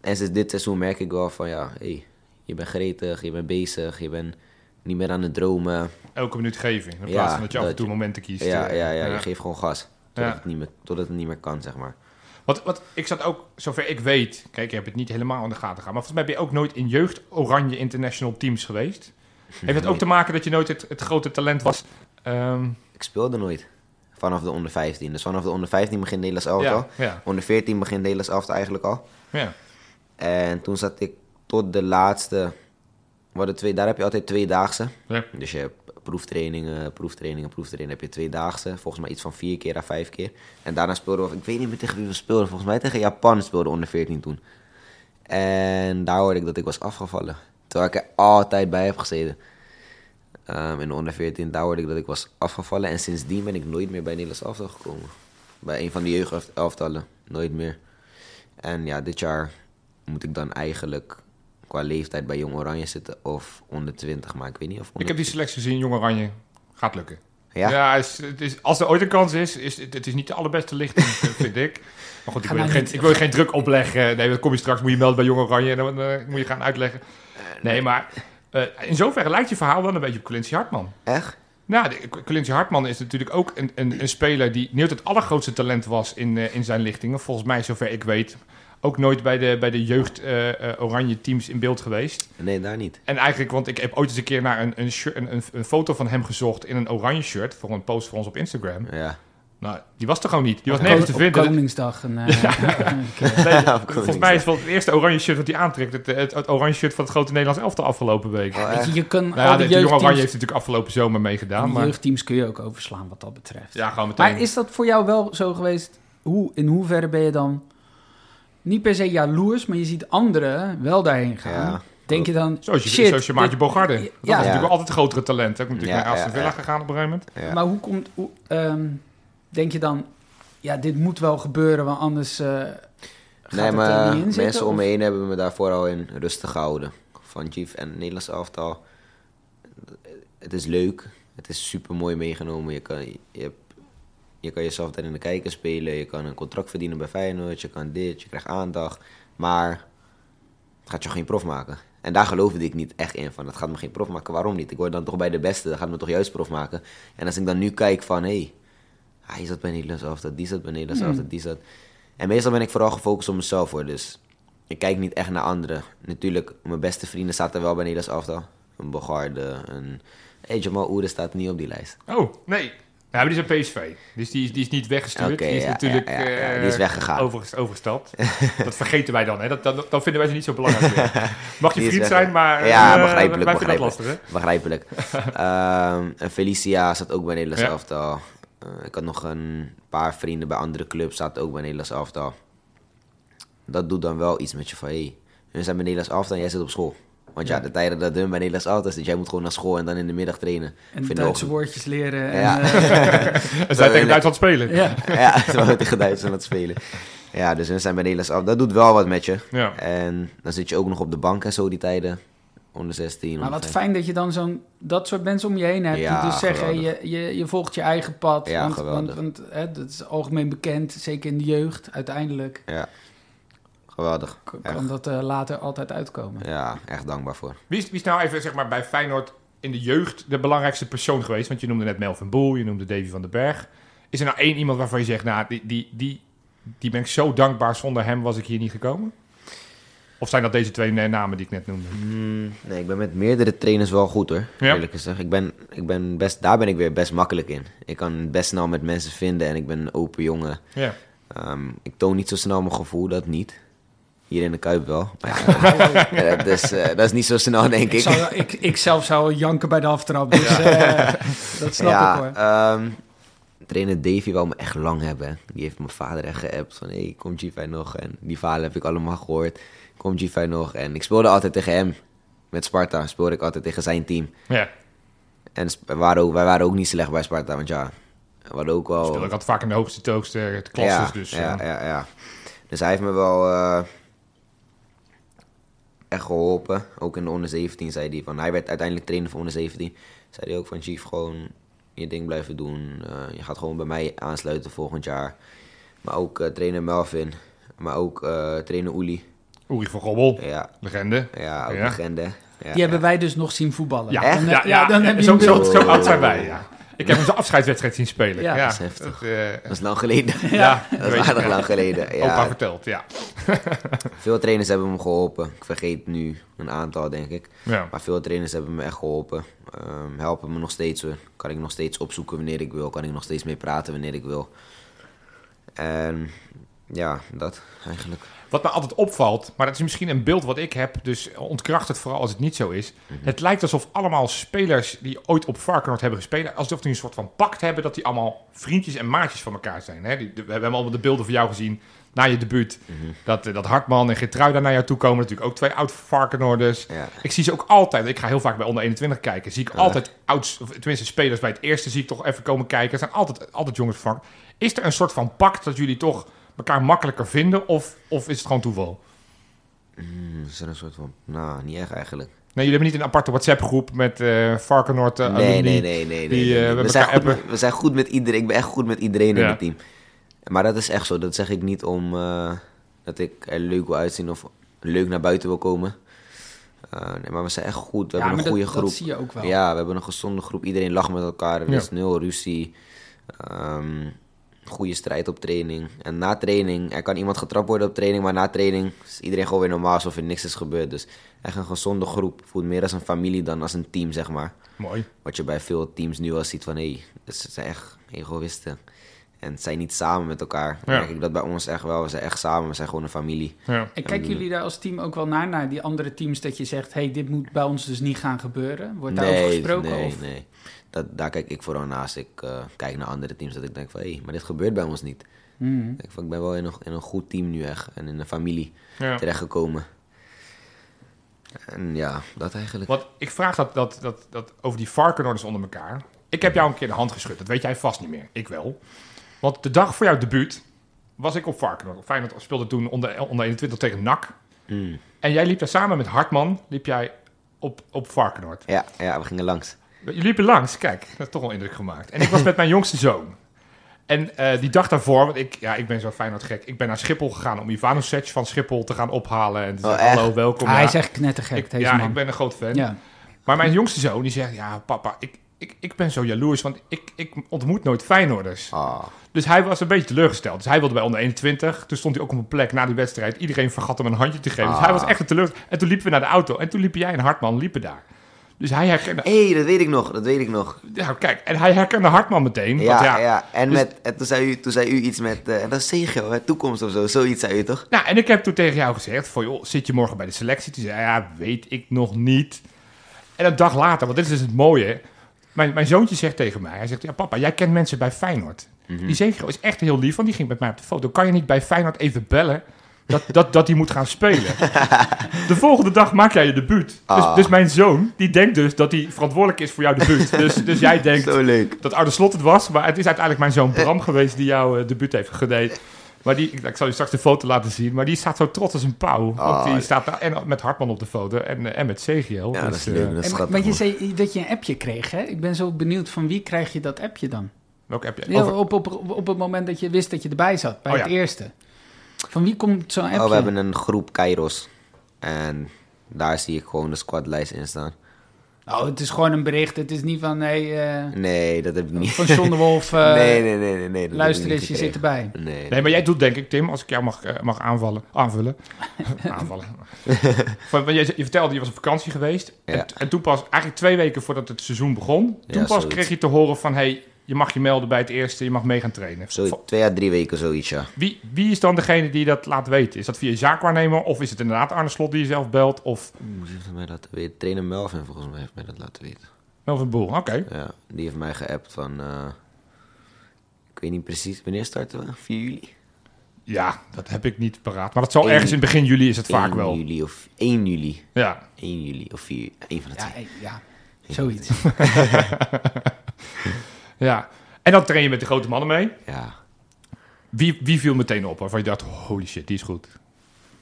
En sinds dit seizoen merk ik wel van ja, hey, je bent gretig, je bent bezig, je bent niet meer aan het dromen. Elke minuut geven, in plaats Ja, van dat je af en toe je- momenten kiest. Ja, eh, ja, ja, je geeft gewoon gas. Totdat, het niet meer, totdat het niet meer kan, zeg maar. Wat, wat, ik zat ook, zover ik weet, kijk, ik heb het niet helemaal in de gaten gehad, maar volgens mij ben je ook nooit in jeugd Oranje International teams geweest. Heeft het ook te maken dat je nooit het, het grote talent was? Ehm, Ik speelde nooit. Vanaf de onder 15. Dus vanaf de onder 15 begint Nederlands elftal. ja, ja, Onder 14 begint Nederlands elftal eigenlijk al. ja. En toen zat ik tot de laatste we hadden twee, daar heb je altijd tweedaagse. Ja. Dus je hebt proeftrainingen, proeftrainingen, proeftrainingen. heb je tweedaagse. Volgens mij iets van vier keer à vijf keer. En daarna speelden we, ik weet niet meer tegen wie we speelden. Volgens mij tegen Japan speelden onder 14 toen. En daar hoorde ik dat ik was afgevallen. Terwijl ik er altijd bij heb gezeten. Ehm, in de onder 14, daar hoorde ik dat ik was afgevallen. En sindsdien ben ik nooit meer bij Nederlands elftal gekomen. Bij een van de jeugdelftallen. Nooit meer. En ja, dit jaar moet ik dan eigenlijk qua leeftijd bij Jong Oranje zitten of onder 20. Maar ik weet niet of Ik heb die selectie gezien, Jong Oranje. Gaat lukken. Ja? Ja, is, het is, als er ooit een kans is, is het, het is niet de allerbeste lichting, vind ik. Maar goed, ik wil, nou geen, ik wil je geen druk opleggen. Nee, dan kom je straks, moet je melden bij Jong Oranje en dan eh, moet je gaan uitleggen. Nee, maar eh, in zoverre lijkt je verhaal wel een beetje op Quincy Hartman. Echt? Nou, Quincy Hartman is natuurlijk ook een, een, een speler die niet het allergrootste talent was in, eh, in zijn lichtingen. Volgens mij, zover ik weet, ook nooit bij de, bij de jeugd eh, eh, oranje teams in beeld geweest. Nee, daar niet. En eigenlijk, want ik heb ooit eens een keer naar een, een, shirt- een, een, een foto van hem gezocht in een oranje shirt voor een post voor ons op Instagram. Ja. Nou, die was er gewoon niet. Die was nergens te vinden. Op Koningsdag. Een, eh. Nee, volgens mij is het wel het eerste oranje shirt dat hij aantrekt. Het, het, het oranje shirt van het grote Nederlands elftal afgelopen week. Oh, nou Weet je, kan ja, al de, de Jong Oranje heeft natuurlijk afgelopen zomer meegedaan. Maar jeugdteams kun je ook overslaan wat dat betreft. ja, gewoon meteen. Maar is dat voor jou wel zo geweest? Hoe, in hoeverre ben je dan niet per se jaloers, maar je ziet anderen wel daarheen gaan? Ja. Denk je dan, Zoals je, shit, zoals je Maartje dit- Bogarde. Dat Ja. was natuurlijk altijd een grotere talent. Ook natuurlijk Ja, naar Aston Villa ja. gegaan op een gegeven moment. Ja. Maar hoe komt, hoe, ehm, denk je dan, ja, dit moet wel gebeuren, want anders eh gaat Nee, het maar er niet in zitten? mensen om me heen hebben me daar vooral in rustig gehouden. Van Chief en het Nederlands elftal. Het is leuk. Het is super mooi meegenomen. Je kan, je, hebt- je kan jezelf daar in de kijker spelen. Je kan een contract verdienen bij Feyenoord. Je kan dit. Je krijgt aandacht. Maar het gaat je geen prof maken. En daar geloofde ik niet echt in. Van, het gaat me geen prof maken. Waarom niet? Ik word dan toch bij de beste. Dat gaat me toch juist prof maken. En als ik dan nu kijk van... Hé, hey, hij zat bij Nederlands elftal. Die zat bij Nederlands Hmm. elftal. Die zat... En meestal ben ik vooral gefocust op mezelf hoor. Dus ik kijk niet echt naar anderen. Natuurlijk, mijn beste vrienden zaten wel bij Nederlands elftal. Een Bogarde, een... Hey, Jamal Oere staat niet op die lijst. Oh, nee. Ja, maar die is een PSV. Dus die, is- die is niet weggestuurd. Die is ja, natuurlijk ja, eh, die is weggegaan. Over, overgestapt. dat vergeten wij dan. Hè? Dat, dat, dat vinden wij ze niet zo belangrijk meer. Mag je vriend zijn, maar Ja, eh, begrijpelijk, wij dat begrijpelijk. lastig. Hè? Begrijpelijk. Ehm, en Felicia zat ook bij Nederlands elftal. Eh, ik had nog een paar vrienden bij andere clubs, zaten ook bij Nederlands elftal. Dat doet dan wel iets met je van, hé, hey, hun zijn bij Nederlands elftal en jij zit op school. Want ja, Ja. de tijden dat hun bij Nederlands elftal zitten, jij moet gewoon naar school en dan in de middag trainen. En Vind Duitse ik woordjes leren. En, Ja. eh, En zij tegen Duitsland spelen. ja. ja, terwijl we tegen Duitsland aan het spelen. Ja, dus hun zijn bij Nederlands elftal. Dat doet wel wat met je. Ja. En dan zit je ook nog op de bank en zo die tijden. Onder 16. Maar wat 15. fijn dat je dan zo'n dat soort mensen om je heen hebt. Ja, die dus zeggen, je, je, je volgt je eigen pad. Ja, want, geweldig. want, want hè, dat is algemeen bekend, zeker in de jeugd. Uiteindelijk Ja, geweldig. k- Echt. kan dat eh, later altijd uitkomen. Ja, echt dankbaar voor. Wie is, wie is nou even zeg maar, bij Feyenoord in de jeugd de belangrijkste persoon geweest? Want je noemde net Melvin Boel, je noemde Davy van den Berg. Is er nou één iemand waarvan je zegt, nou, die, die, die, die ben ik zo dankbaar, zonder hem was ik hier niet gekomen? Of zijn dat deze twee namen die ik net noemde? Hmm, nee, ik ben met meerdere trainers wel goed hoor. Ja. Eerlijk gezegd. Ik ben, ik ben best, daar ben ik weer best makkelijk in. Ik kan best snel met mensen vinden en ik ben een open jongen. Ja. Ehm, ik toon niet zo snel mijn gevoel, dat niet. Hier in de Kuip wel. Maar ja, dat, is, eh, dat is niet zo snel, denk Ik, ik. zou, ik, ik zelf zou janken bij de aftrap, dus eh, dat snap ja, ik hoor. ehm, trainer Davy wou me echt lang hebben. Die heeft mijn vader echt geappt van... Hey, kom G5 nog? En die verhalen heb ik allemaal gehoord. Kom G5 nog? En ik speelde altijd tegen hem. Met Sparta speelde ik altijd tegen zijn team. Ja, En wij waren ook, wij waren ook niet slecht bij Sparta. Want ja, we hadden ook wel... speel ik altijd vaak in de hoogste, de hoogste klasses. ja, dus, ja, eh, ja, ja. Dus hij heeft me wel eh, echt geholpen. Ook in de onder 17 zei hij van... Hij werd uiteindelijk trainer voor onder 17. Zei hij ook van... Chief, gewoon je ding blijven doen. Eh, je gaat gewoon bij mij aansluiten volgend jaar. Maar ook eh, trainer Melvin. Maar ook eh, trainer Uli. Uri van Gobbel, Ja, legende. ja ook Ja. legende. Ja, Die hebben wij dus nog zien voetballen. Ja, Echt? Dan, ja, ja, dan heb je zo, zo, zo oud zijn wij, ja. Ik heb hem zijn afscheidswedstrijd zien spelen. Ja, Ja, dat is heftig. Dat, eh, Dat is lang geleden. ja, Dat is aardig ja. lang geleden. Opa Ja, verteld, ja. veel trainers hebben me geholpen. Ik vergeet nu een aantal, denk ik. ja. Maar veel trainers hebben me echt geholpen. Ehm, helpen me nog steeds hoor. Kan ik nog steeds opzoeken wanneer ik wil. Kan ik nog steeds mee praten wanneer ik wil. En Ja, dat eigenlijk. Wat me altijd opvalt, maar dat is misschien een beeld wat ik heb, dus ontkracht het vooral als het niet zo is. Mhm. Het lijkt alsof allemaal spelers die ooit op Varkenoord hebben gespeeld, alsof die een soort van pact hebben dat die allemaal vriendjes en maatjes van elkaar zijn. Hè? Die, we hebben allemaal de beelden van jou gezien na je debuut. Mhm. Dat, eh, dat Hartman en Gertruida naar jou toe komen, natuurlijk ook twee oud Varkenoorders. Ja. Ik zie ze ook altijd, ik ga heel vaak bij onder 21 kijken, zie ik altijd oud, tenminste spelers bij het eerste zie ik toch even komen kijken. Er zijn altijd, altijd jongens van. Is er een soort van pact dat jullie toch elkaar makkelijker vinden of, of is het gewoon toeval? Hmm, is er een soort van... Nou, niet echt eigenlijk. Nee, jullie hebben niet een aparte WhatsApp-groep met eh Varkenoord eh, nee, alumni? nee, nee, nee, nee. die, nee, eh, nee. we, zijn goed, we zijn goed met iedereen. Ik ben echt goed met iedereen in het team. Maar dat is echt zo. Dat zeg ik niet om eh, dat ik er leuk wil uitzien of leuk naar buiten wil komen. Eh, nee, maar we zijn echt goed. We ja, hebben een goede dat, groep. dat zie je ook wel. Ja, we hebben een gezonde groep. Iedereen lacht met elkaar. Er Ja. is nul ruzie. Ehm, goede strijd op training. En na training, er kan iemand getrapt worden op training, maar na training is iedereen gewoon weer normaal alsof er niks is gebeurd. Dus echt een gezonde groep. Voelt meer als een familie dan als een team, zeg maar. Mooi. Wat je bij veel teams nu al ziet van, hé, hey, ze zijn echt egoïsten. En ze zijn niet samen met elkaar. Dan Ja. merk ik dat bij ons echt wel. We zijn echt samen, we zijn gewoon een familie. Ja. En kijken jullie daar als team ook wel naar, naar die andere teams, dat je zegt, hey, dit moet bij ons dus niet gaan gebeuren? Wordt daarover gesproken? nee, of? nee. Dat, daar kijk ik vooral naast. Ik eh, kijk naar andere teams dat ik denk van, hé, hey, maar dit gebeurt bij ons niet. Mhm. Ik, denk van, ik ben wel in een, in een goed team nu echt. En in een familie Ja. terechtgekomen. En ja, dat eigenlijk. Want ik vraag dat, dat, dat, dat over die Varkenoorders onder elkaar. Ik heb jou een keer de hand geschud. Dat weet jij vast niet meer. Ik wel. Want de dag voor jouw debuut was ik op Varkenoord. Feyenoord speelde toen onder, onder 21 tegen NAC. Mm. En jij liep daar samen met Hartman liep jij op, op Varkenoord. Ja, ja, we gingen langs. Jullie liepen langs, kijk, dat heeft toch wel indruk gemaakt. En ik was met mijn jongste zoon. En eh, die dag daarvoor, want ik, ja, ik ben zo Feyenoord gek. Ik ben naar Schiphol gegaan om Ivanovic van Schiphol te gaan ophalen. En te Oh, zeggen, hallo, welkom. Ah, hij is echt knettergek, ik, deze ja, man. ik ben een groot fan. Ja. Maar mijn jongste zoon, die zegt, ja papa, ik, ik, ik ben zo jaloers, want ik, ik ontmoet nooit Feyenoorders. Ah, Dus hij was een beetje teleurgesteld. Dus hij wilde bij onder 21. Toen stond hij ook op een plek na die wedstrijd. Iedereen vergat hem een handje te geven. Dus Ah. hij was echt een teleurgesteld. En toen liepen we naar de auto. En toen liepen jij en Hartman liepen daar. Dus hij herkende... Hé, hey, dat weet ik nog, dat weet ik nog. Ja, kijk, en hij herkende Hartman meteen. want Ja, ja, ja, En, dus- met, en toen, zei u, toen zei u iets met, eh, dat is hè, toekomst of zo, zoiets zei u toch? Nou, en ik heb toen tegen jou gezegd: van, joh, zit je morgen bij de selectie? Toen zei hij, ja, weet ik nog niet. En een dag later, want dit is dus het mooie. Mijn, mijn zoontje zegt tegen mij: Hij zegt, ja, papa, jij kent mensen bij Feyenoord. Mhm. Die Zegel is echt heel lief, want die ging met mij op de foto. Kan je niet bij Feyenoord even bellen? Dat, dat, dat die moet gaan spelen. De volgende dag maak jij je debuut. Dus, Ah. dus mijn zoon, die denkt dus dat hij verantwoordelijk is voor jouw debuut. Dus, dus jij denkt dat Oude Slot het was. Maar het is uiteindelijk mijn zoon Bram geweest die jouw eh, debuut heeft gedaan. Maar die, ik zal je straks de foto laten zien. Maar die staat zo trots als een pauw. Want Ah. die staat daar en met Hartman op de foto en, eh, en met Zegiel. Ja, Dus, dat is eh, leuk, dat is En, want je zei dat je een appje kreeg, hè? Ik ben zo benieuwd van wie krijg je dat appje dan? welke heb je? Ja, Over- op, op, op, op het moment dat je wist dat je erbij zat, bij Oh, het ja. eerste. Van wie komt zo'n appje? Oh, we hebben een groep Kairos. En daar zie ik gewoon de squadlijst in staan. Oh, het is gewoon een bericht. Het is niet van, hey, eh, Nee, dat heb ik niet. van John de Wolf, eh, nee, nee, nee, nee, nee. dat luister eens, je zit erbij. Nee, Nee, maar jij doet denk ik, Tim, als ik jou mag, eh, mag aanvallen, aanvullen. aanvallen. Van, want je, je vertelde, je was op vakantie geweest. Ja. En, en toen pas, eigenlijk twee weken voordat het seizoen begon, toen Ja, pas zoiets. kreeg je te horen van, hey, je mag je melden bij het eerste, je mag mee gaan trainen. Zo, twee à drie weken zoiets, ja. Wie, wie is dan degene die dat laat weten? Is dat via je zaakwaarnemer of is het inderdaad Arne Slot die je zelf belt? Of Hoe heeft hij mij laten weten? Trainer Melvin volgens mij heeft mij dat laten weten. Melvin Boel? Oké. Ja, die heeft mij geappt van... eh, ik weet niet precies, wanneer starten we? 4 juli? Ja, dat heb ik niet paraat. Maar dat zal ergens in begin juli is het 1 vaak wel. juli of 1 juli. Ja. 1 juli of 4, 1 van de Ja, twee. ja, zoiets. ja. En dan train je met de grote mannen mee. Ja. Wie, wie viel meteen op waarvan je dacht, holy shit, die is goed?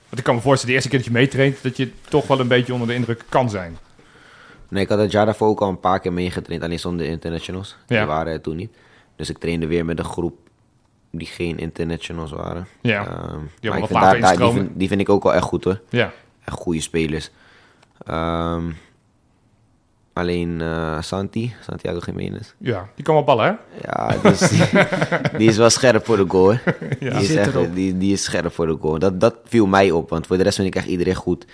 Want ik kan me voorstellen, de eerste keer dat je meetraint, dat je toch wel een beetje onder de indruk kan zijn. Nee, ik had het jaar daarvoor ook al een paar keer meegetraind, alleen zonder internationals. Ja. Die waren er toen niet. Dus ik trainde weer met een groep die geen internationals waren. Ja, Ehm, wat maar ik vind daar- daar- die, vind, die vind ik ook wel echt goed hoor. Ja. Echt goede spelers. Ehm, alleen eh, Santi, Santiago Jiménez. Ja, die kan wel ballen, hè? Ja, dus die, die is wel scherp voor de goal. Ja. Die, is echt, die, die is scherp voor de goal. Dat, dat viel mij op, want voor de rest vind ik echt iedereen goed.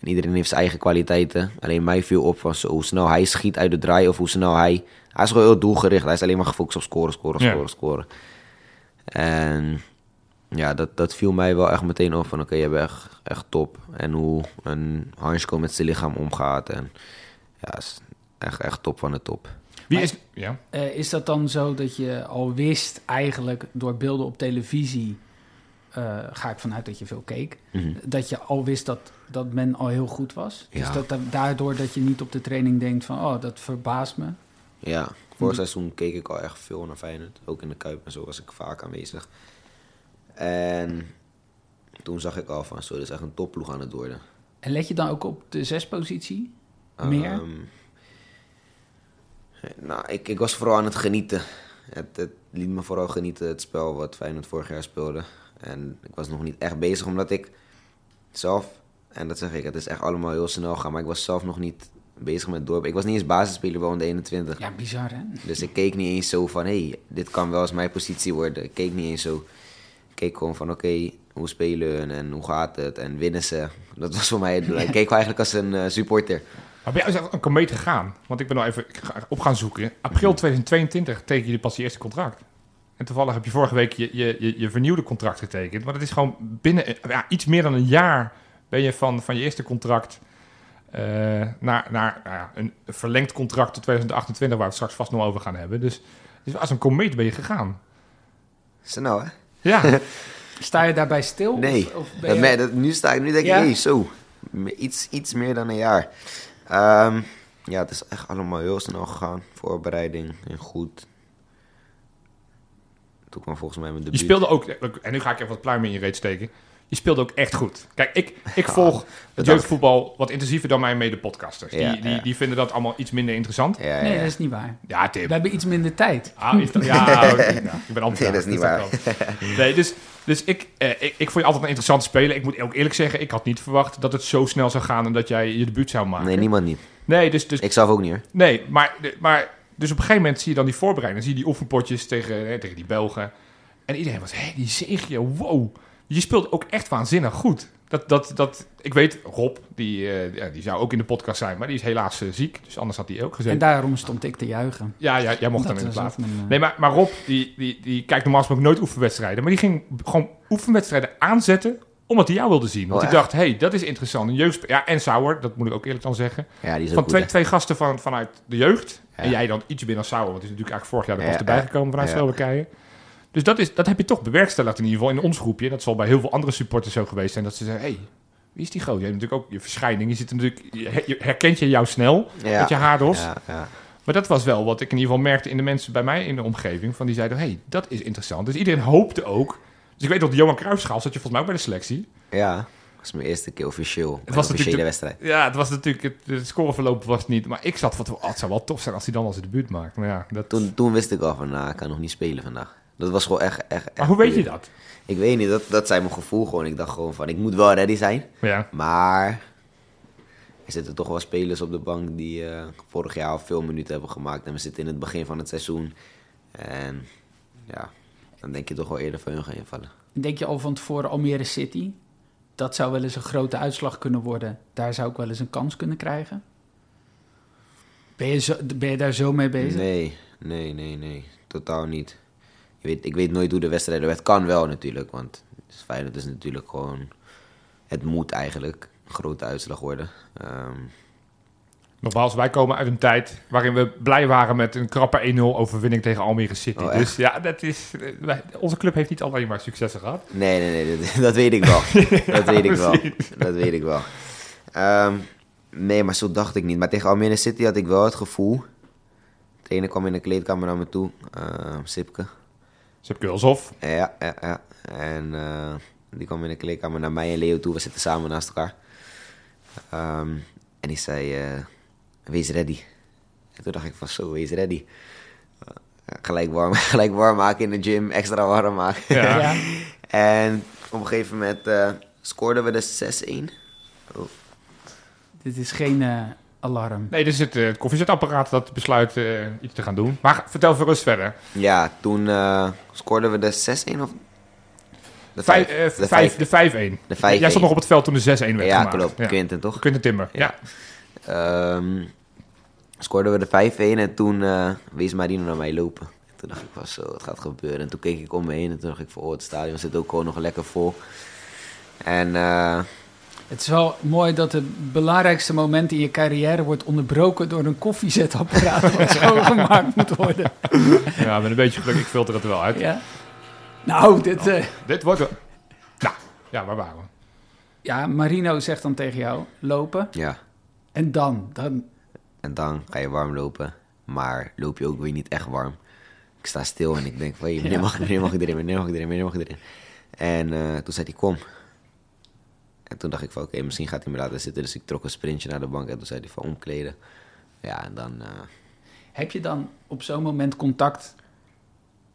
En iedereen heeft zijn eigen kwaliteiten. Alleen mij viel op van zo, hoe snel hij schiet uit de draai of hoe snel hij... Hij is gewoon heel doelgericht. Hij is alleen maar gefocust op scoren, scoren, Ja. scoren, scoren. En ja, dat, dat viel mij wel echt meteen op van oké, je bent echt, echt top. En hoe een Hansko met zijn lichaam omgaat. En ja, is echt, echt top van de top. Wie Maar- is... Ja. Eh, is dat dan zo dat je al wist, eigenlijk door beelden op televisie, eh, ga ik vanuit dat je veel keek, Mhm. dat je al wist dat, dat men al heel goed was? Dus Ja. dat, dat daardoor dat je niet op de training denkt van, oh, dat verbaast me. Ja, vorig seizoen keek ik al echt veel naar Feyenoord. Ook in de Kuip en zo was ik vaak aanwezig. En toen zag ik al van, zo, dit is echt een topploeg aan het worden. En let je dan ook op de zespositie? Meer? Ehm, nou, ik, ik was vooral aan het genieten. Het, het liet me vooral genieten, het spel wat Feyenoord vorig jaar speelde. En ik was nog niet echt bezig, omdat ik zelf... En dat zeg ik, het is echt allemaal heel snel gaan. Maar ik was zelf nog niet bezig met dorp. Ik was niet eens basisspeler bij onder 21. Ja, bizar hè? Dus ik keek niet eens zo van, hé, hey, dit kan wel eens mijn positie worden. Ik keek niet eens zo. Ik keek gewoon van, oké, hoe spelen hun en hoe gaat het en winnen ze. Dat was voor mij. Ik keek wel eigenlijk als een eh, supporter. Maar ben jij een komeet gegaan? Want ik ben nou even ik ga op gaan zoeken. April 2022 teken je pas je eerste contract. En toevallig heb je vorige week je, je, je, je vernieuwde contract getekend. Maar dat is gewoon binnen ja, iets meer dan een jaar ben je van, van je eerste contract eh, naar, naar nou ja, een verlengd contract tot 2028, waar we het straks vast nog over gaan hebben. Dus, dus als een komeet ben je gegaan. Snel, hè? Ja, Sta je daarbij stil? Nee. Of, of ben Dat, je- dat- nu sta ik, nu denk ik, Ja? zo. Iets, iets meer dan een jaar. Ehm, ja, het is echt allemaal heel snel gegaan. Voorbereiding en goed. Toen kwam volgens mij mijn je debuut. speelde ook, en nu ga ik even wat pluim in je reet steken. Je speelde ook echt goed. Kijk, ik, ik volg het jeugdvoetbal wat intensiever dan mijn mede-podcasters. Ja, die, die, ja. die vinden dat allemaal iets minder interessant. Nee, ja. dat is niet waar. Ja, Tim. We hebben iets minder tijd. Ah, is dat, ja, oké, nou, ik ben anti Nee, dat is niet waar. Nee, dus, dus ik, eh, ik, ik vond je altijd een interessante speler. Ik moet ook eerlijk zeggen, ik had niet verwacht dat het zo snel zou gaan en dat jij je debuut zou maken. Nee, niemand niet. Nee, dus, dus, Ik zelf ook niet, hoor. nee maar, maar dus op een gegeven moment zie je dan die voorbereiding. Dan zie je die oefenpotjes tegen, hè, tegen die Belgen. En iedereen was, hé, die zegje, wow. Je speelt ook echt waanzinnig goed. Dat, dat, dat, ik weet, Rob, die, eh, ja, die zou ook in de podcast zijn, maar die is helaas eh, ziek. Dus anders had hij ook gezeten. En daarom stond ik te juichen. Ja, ja, jij mocht Dat dan in de plaats. mijn, eh, Nee, maar, maar Rob, die, die, die kijkt normaal gesproken nooit oefenwedstrijden. Maar die ging gewoon oefenwedstrijden aanzetten omdat hij jou wilde zien. Want Oh, hij dacht, hé, hey, dat is interessant. Een jeugd... Ja, en Sauer, dat moet ik ook eerlijk dan zeggen. Ja, die is ook Van twee, twee gasten van, vanuit de jeugd. Ja. En jij dan iets binnen Sauer. Want die is natuurlijk eigenlijk vorig jaar er pas Ja, erbij ja. gekomen vanuit Ja. Slowakije. Dus dat, is, dat heb je toch bewerkstelligd in ieder geval in ons groepje. En dat zal bij heel veel andere supporters zo geweest zijn. Dat ze zeggen, hé, hey, wie is die gozer? Je hebt natuurlijk ook je verschijning. Je, zit natuurlijk, je her- je herkent je jou snel Ja. met je haardos. Ja, ja. Maar dat was wel wat ik in ieder geval merkte in de mensen bij mij in de omgeving. Van die zeiden, hé, hey, dat is interessant. Dus iedereen hoopte ook. Dus ik weet dat de Johan Cruijffschaal zat je volgens mij ook bij de selectie. Ja, dat was mijn eerste keer officieel. Het was natuurlijk wedstrijd. Ja, het was natuurlijk, het, het scoreverloop was niet. Maar ik zat van, oh, het zou wel tof zijn als hij dan als zijn debuut maakt. Maar ja, dat... Toen, toen wist ik al van, nou, ik kan nog niet spelen vandaag. Dat was gewoon echt, echt, echt Maar hoe weet je dat? Ik weet niet, dat, dat zei mijn gevoel gewoon. Ik dacht gewoon van, ik moet wel ready zijn. Ja, Maar er zitten toch wel spelers op de bank die eh, vorig jaar al veel minuten hebben gemaakt. En we zitten in het begin van het seizoen. En ja, dan denk je toch wel eerder van hun gaan invallen. Denk je al van tevoren Almere City? Dat zou wel eens een grote uitslag kunnen worden. Daar zou ik wel eens een kans kunnen krijgen. Ben je, zo, ben je daar zo mee bezig? Nee, nee, nee, nee. Totaal niet. Je weet, ik weet nooit hoe de wedstrijd werd. Het kan wel natuurlijk, want Feyenoord is natuurlijk gewoon... Het moet eigenlijk een grote uitslag worden. Ehm, nogmaals, wij komen uit een tijd waarin we blij waren met een krappe 1-0 overwinning tegen Almere City. Oh, dus ja, dat is, eh, wij- onze club heeft niet alleen maar successen gehad. nee, nee, nee, dat, dat weet ik wel. dat weet ik wel. Dat weet ik wel. Ehm, nee, maar zo dacht ik niet. Maar tegen Almere City had ik wel het gevoel... De trainer kwam in de kleedkamer naar me toe. ehm Sipke. Sepp Kulshoff. Ja, ja, ja. En eh, die kwam in de kleedkamer naar mij en Leo toe. We zitten samen naast elkaar. Ehm, en die zei, eh, wees ready. En toen dacht ik van zo, wees ready. Eh, gelijk, warm, gelijk warm maken in de gym, extra warm maken. Ja. Ja. en op een gegeven moment eh, scoorden we de 6-1. Dit is geen eh, alarm. Nee, is het, eh, het koffiezetapparaat dat besluit eh, iets te gaan doen. Maar vertel voor rust verder. Ja, toen eh, scoorden we de 6-1 of... De Vijf, vijf- eh, de vijf, vijf- de 5-1. de 5-1. Jij stond nog op het veld toen de 6-1 werd Ja, gemaakt. klopt. Ja. Quinten, toch? Quinten Timber, ja. Ehm, scoorden we de 5-1 en toen eh, wees Marino naar mij lopen. Toen dacht ik van zo, het gaat gebeuren. En toen keek ik om me heen en toen dacht ik van, oh, het stadion zit ook gewoon nog lekker vol. En eh, Het is wel mooi dat het belangrijkste moment in je carrière wordt onderbroken door een koffiezetapparaat wat schoongemaakt moet worden. Ja, met een beetje geluk, ik filter het er wel uit. Ja. Nou, dit, eh, Dit wordt wel... Nou, ja, waar waren we? ja, Marino zegt dan tegen jou, lopen. ja, En dan, dan en dan ga je warm lopen. Maar loop je ook weer niet echt warm. Ik sta stil en ik denk van, Ja. mag, ik- wanneer mag ik erin, wanneer mag ik erin, wanneer mag ik erin. En eh, toen zei hij, kom. En toen dacht ik van, oké, misschien gaat hij me laten zitten. Dus ik trok een sprintje naar de bank en toen zei hij van, omkleden. Ja, en dan... eh, heb je dan op zo'n moment contact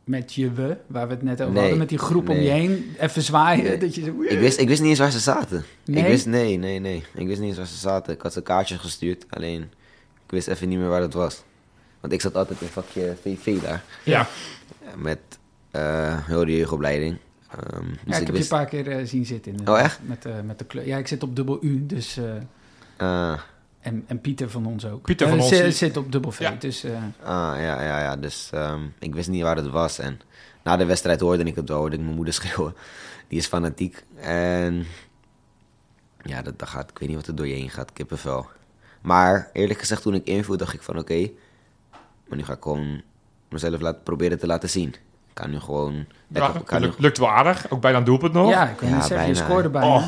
met je we, waar we het net over Nee, hadden, met die groep om je heen, even zwaaien, Nee. dat je zo... Ik wist, ik wist niet eens waar ze zaten. Nee? Ik wist, nee, nee, nee. Ik wist niet eens waar ze zaten. Ik had ze kaartjes gestuurd, alleen ik wist even niet meer waar het was. Want ik zat altijd in vakje VV daar. Ja. Met eh heel de jeugdopleiding. Ehm, dus Ja, ik heb je een paar keer eh, zien zitten. In de, Oh, echt? Met, eh, met de kleur. Ja, ik zit op dubbel U, dus... eh, Ah, en, en Pieter van ons ook. Pieter van ons, zit op dubbel V, Ja. dus... eh, ah, ja, ja, ja. Dus ehm, ik wist niet waar het was. En na de wedstrijd hoorde ik het wel, hoorde ik mijn moeder schreeuwen. Die is fanatiek. En ja, dat, dat gaat, ik weet niet wat er door je heen gaat, kippenvel. Maar eerlijk gezegd, toen ik inviel, dacht ik van oké, maar nu ga ik gewoon mezelf laten, proberen te laten zien. Ik kan nu gewoon... Ja, kan lukt, lukt wel aardig. Ook bijna een doelpunt nog. ja, ik Ja, niet zeggen, je bijna, scoorde hè. bijna. Oh.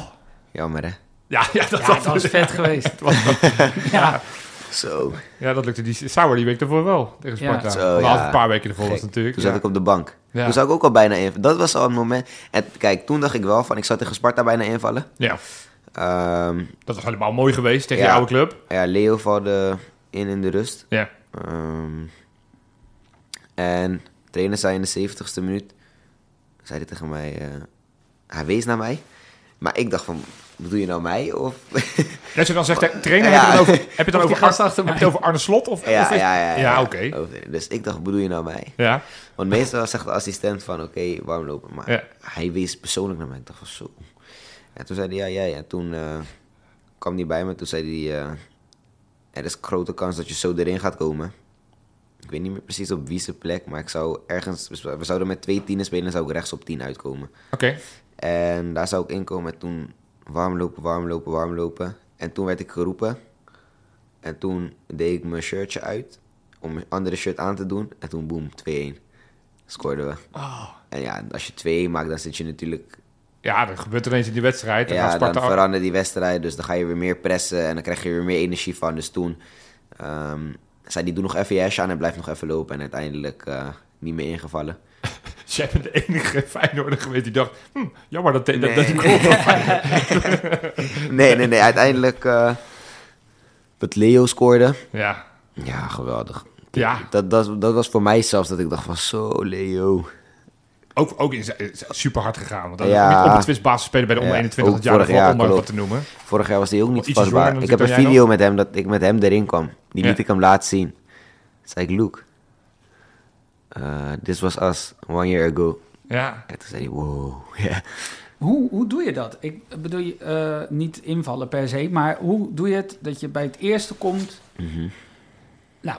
jammer hè? Ja, ja, dat, Ja, dat was vet geweest. ja. Zo. Ja, dat lukte die Sauer die week ervoor wel tegen Ja. Sparta. Zo, een paar weken ervoor was Gek. natuurlijk. Toen ja. zat ik op de bank. Ja. Toen zou ik ook al bijna invallen. Dat was al een moment. En kijk, toen dacht ik wel van, ik zou tegen Sparta bijna invallen. Ja, Ehm, dat was helemaal mooi geweest tegen Ja. je oude club. ja, Leo valde in in de rust. Ja. Ehm, en trainer zei in de 70ste minuut, zei hij tegen mij, eh, hij wees naar mij. Maar ik dacht van, bedoel je nou mij? Of... Net zo dan zegt trainer, Ja. heb je dan over, heb je dan over, Ar- heb je het over Arne Slot? Of, ja, of ja, ja, ja. Ja, oké. Dus ik dacht, bedoel je nou mij? Ja, Want meestal zegt de assistent van, oké, warm lopen. Maar hij wees persoonlijk naar mij. Ik dacht van, zo. En toen zei hij, ja, jij. En toen eh, kwam hij bij me. Toen zei hij, eh, er is grote kans dat je zo erin gaat komen. Ik weet niet meer precies op wie zijn plek, maar ik zou ergens... We zouden met twee tienen spelen en zou ik rechts op tien uitkomen. oké. En daar zou ik inkomen en toen warm lopen, warm lopen, warm lopen. En toen werd ik geroepen. En toen deed ik mijn shirtje uit om mijn andere shirt aan te doen. En toen boem, 2-1. Scoorden we. Oh. En ja, als je 2-1 maakt, dan zit je natuurlijk... Ja, dat gebeurt ineens in die wedstrijd. En dan Ja, dan Sparta verandert die wedstrijd. Dus dan ga je weer meer pressen en dan krijg je weer meer energie van. Dus toen ehm, zei die, doe nog even je aan en blijf nog even lopen. En uiteindelijk eh, niet meer ingevallen. Jij bent de enige Feyenoorder geweest die dacht... Hm, jammer dat, dat, Nee, dat die nee. Nee, nee, nee. Uiteindelijk eh dat Leo scoorde. Ja, Ja, geweldig. ja. Dat, dat, dat was voor mij zelfs dat ik dacht van zo, Leo. Ook, ook in, super hard gegaan. Want dat Ja. is niet op het twistbasis spelen bij de onder Ja, 21 ook het jaar om maar wat te noemen. Vorig jaar was hij ook niet vastbaar. Ik heb een video met hem dat ik met hem erin kwam. Die Ja. liet ik hem laten zien. Toen zei ik, Luke, uh, this was us one year ago. Ja, En toen zei hij, wow. Ja. Hoe, hoe doe je dat? Ik bedoel, je, eh, niet invallen per se, maar hoe doe je het dat je bij het eerste komt? Mhm. Nou,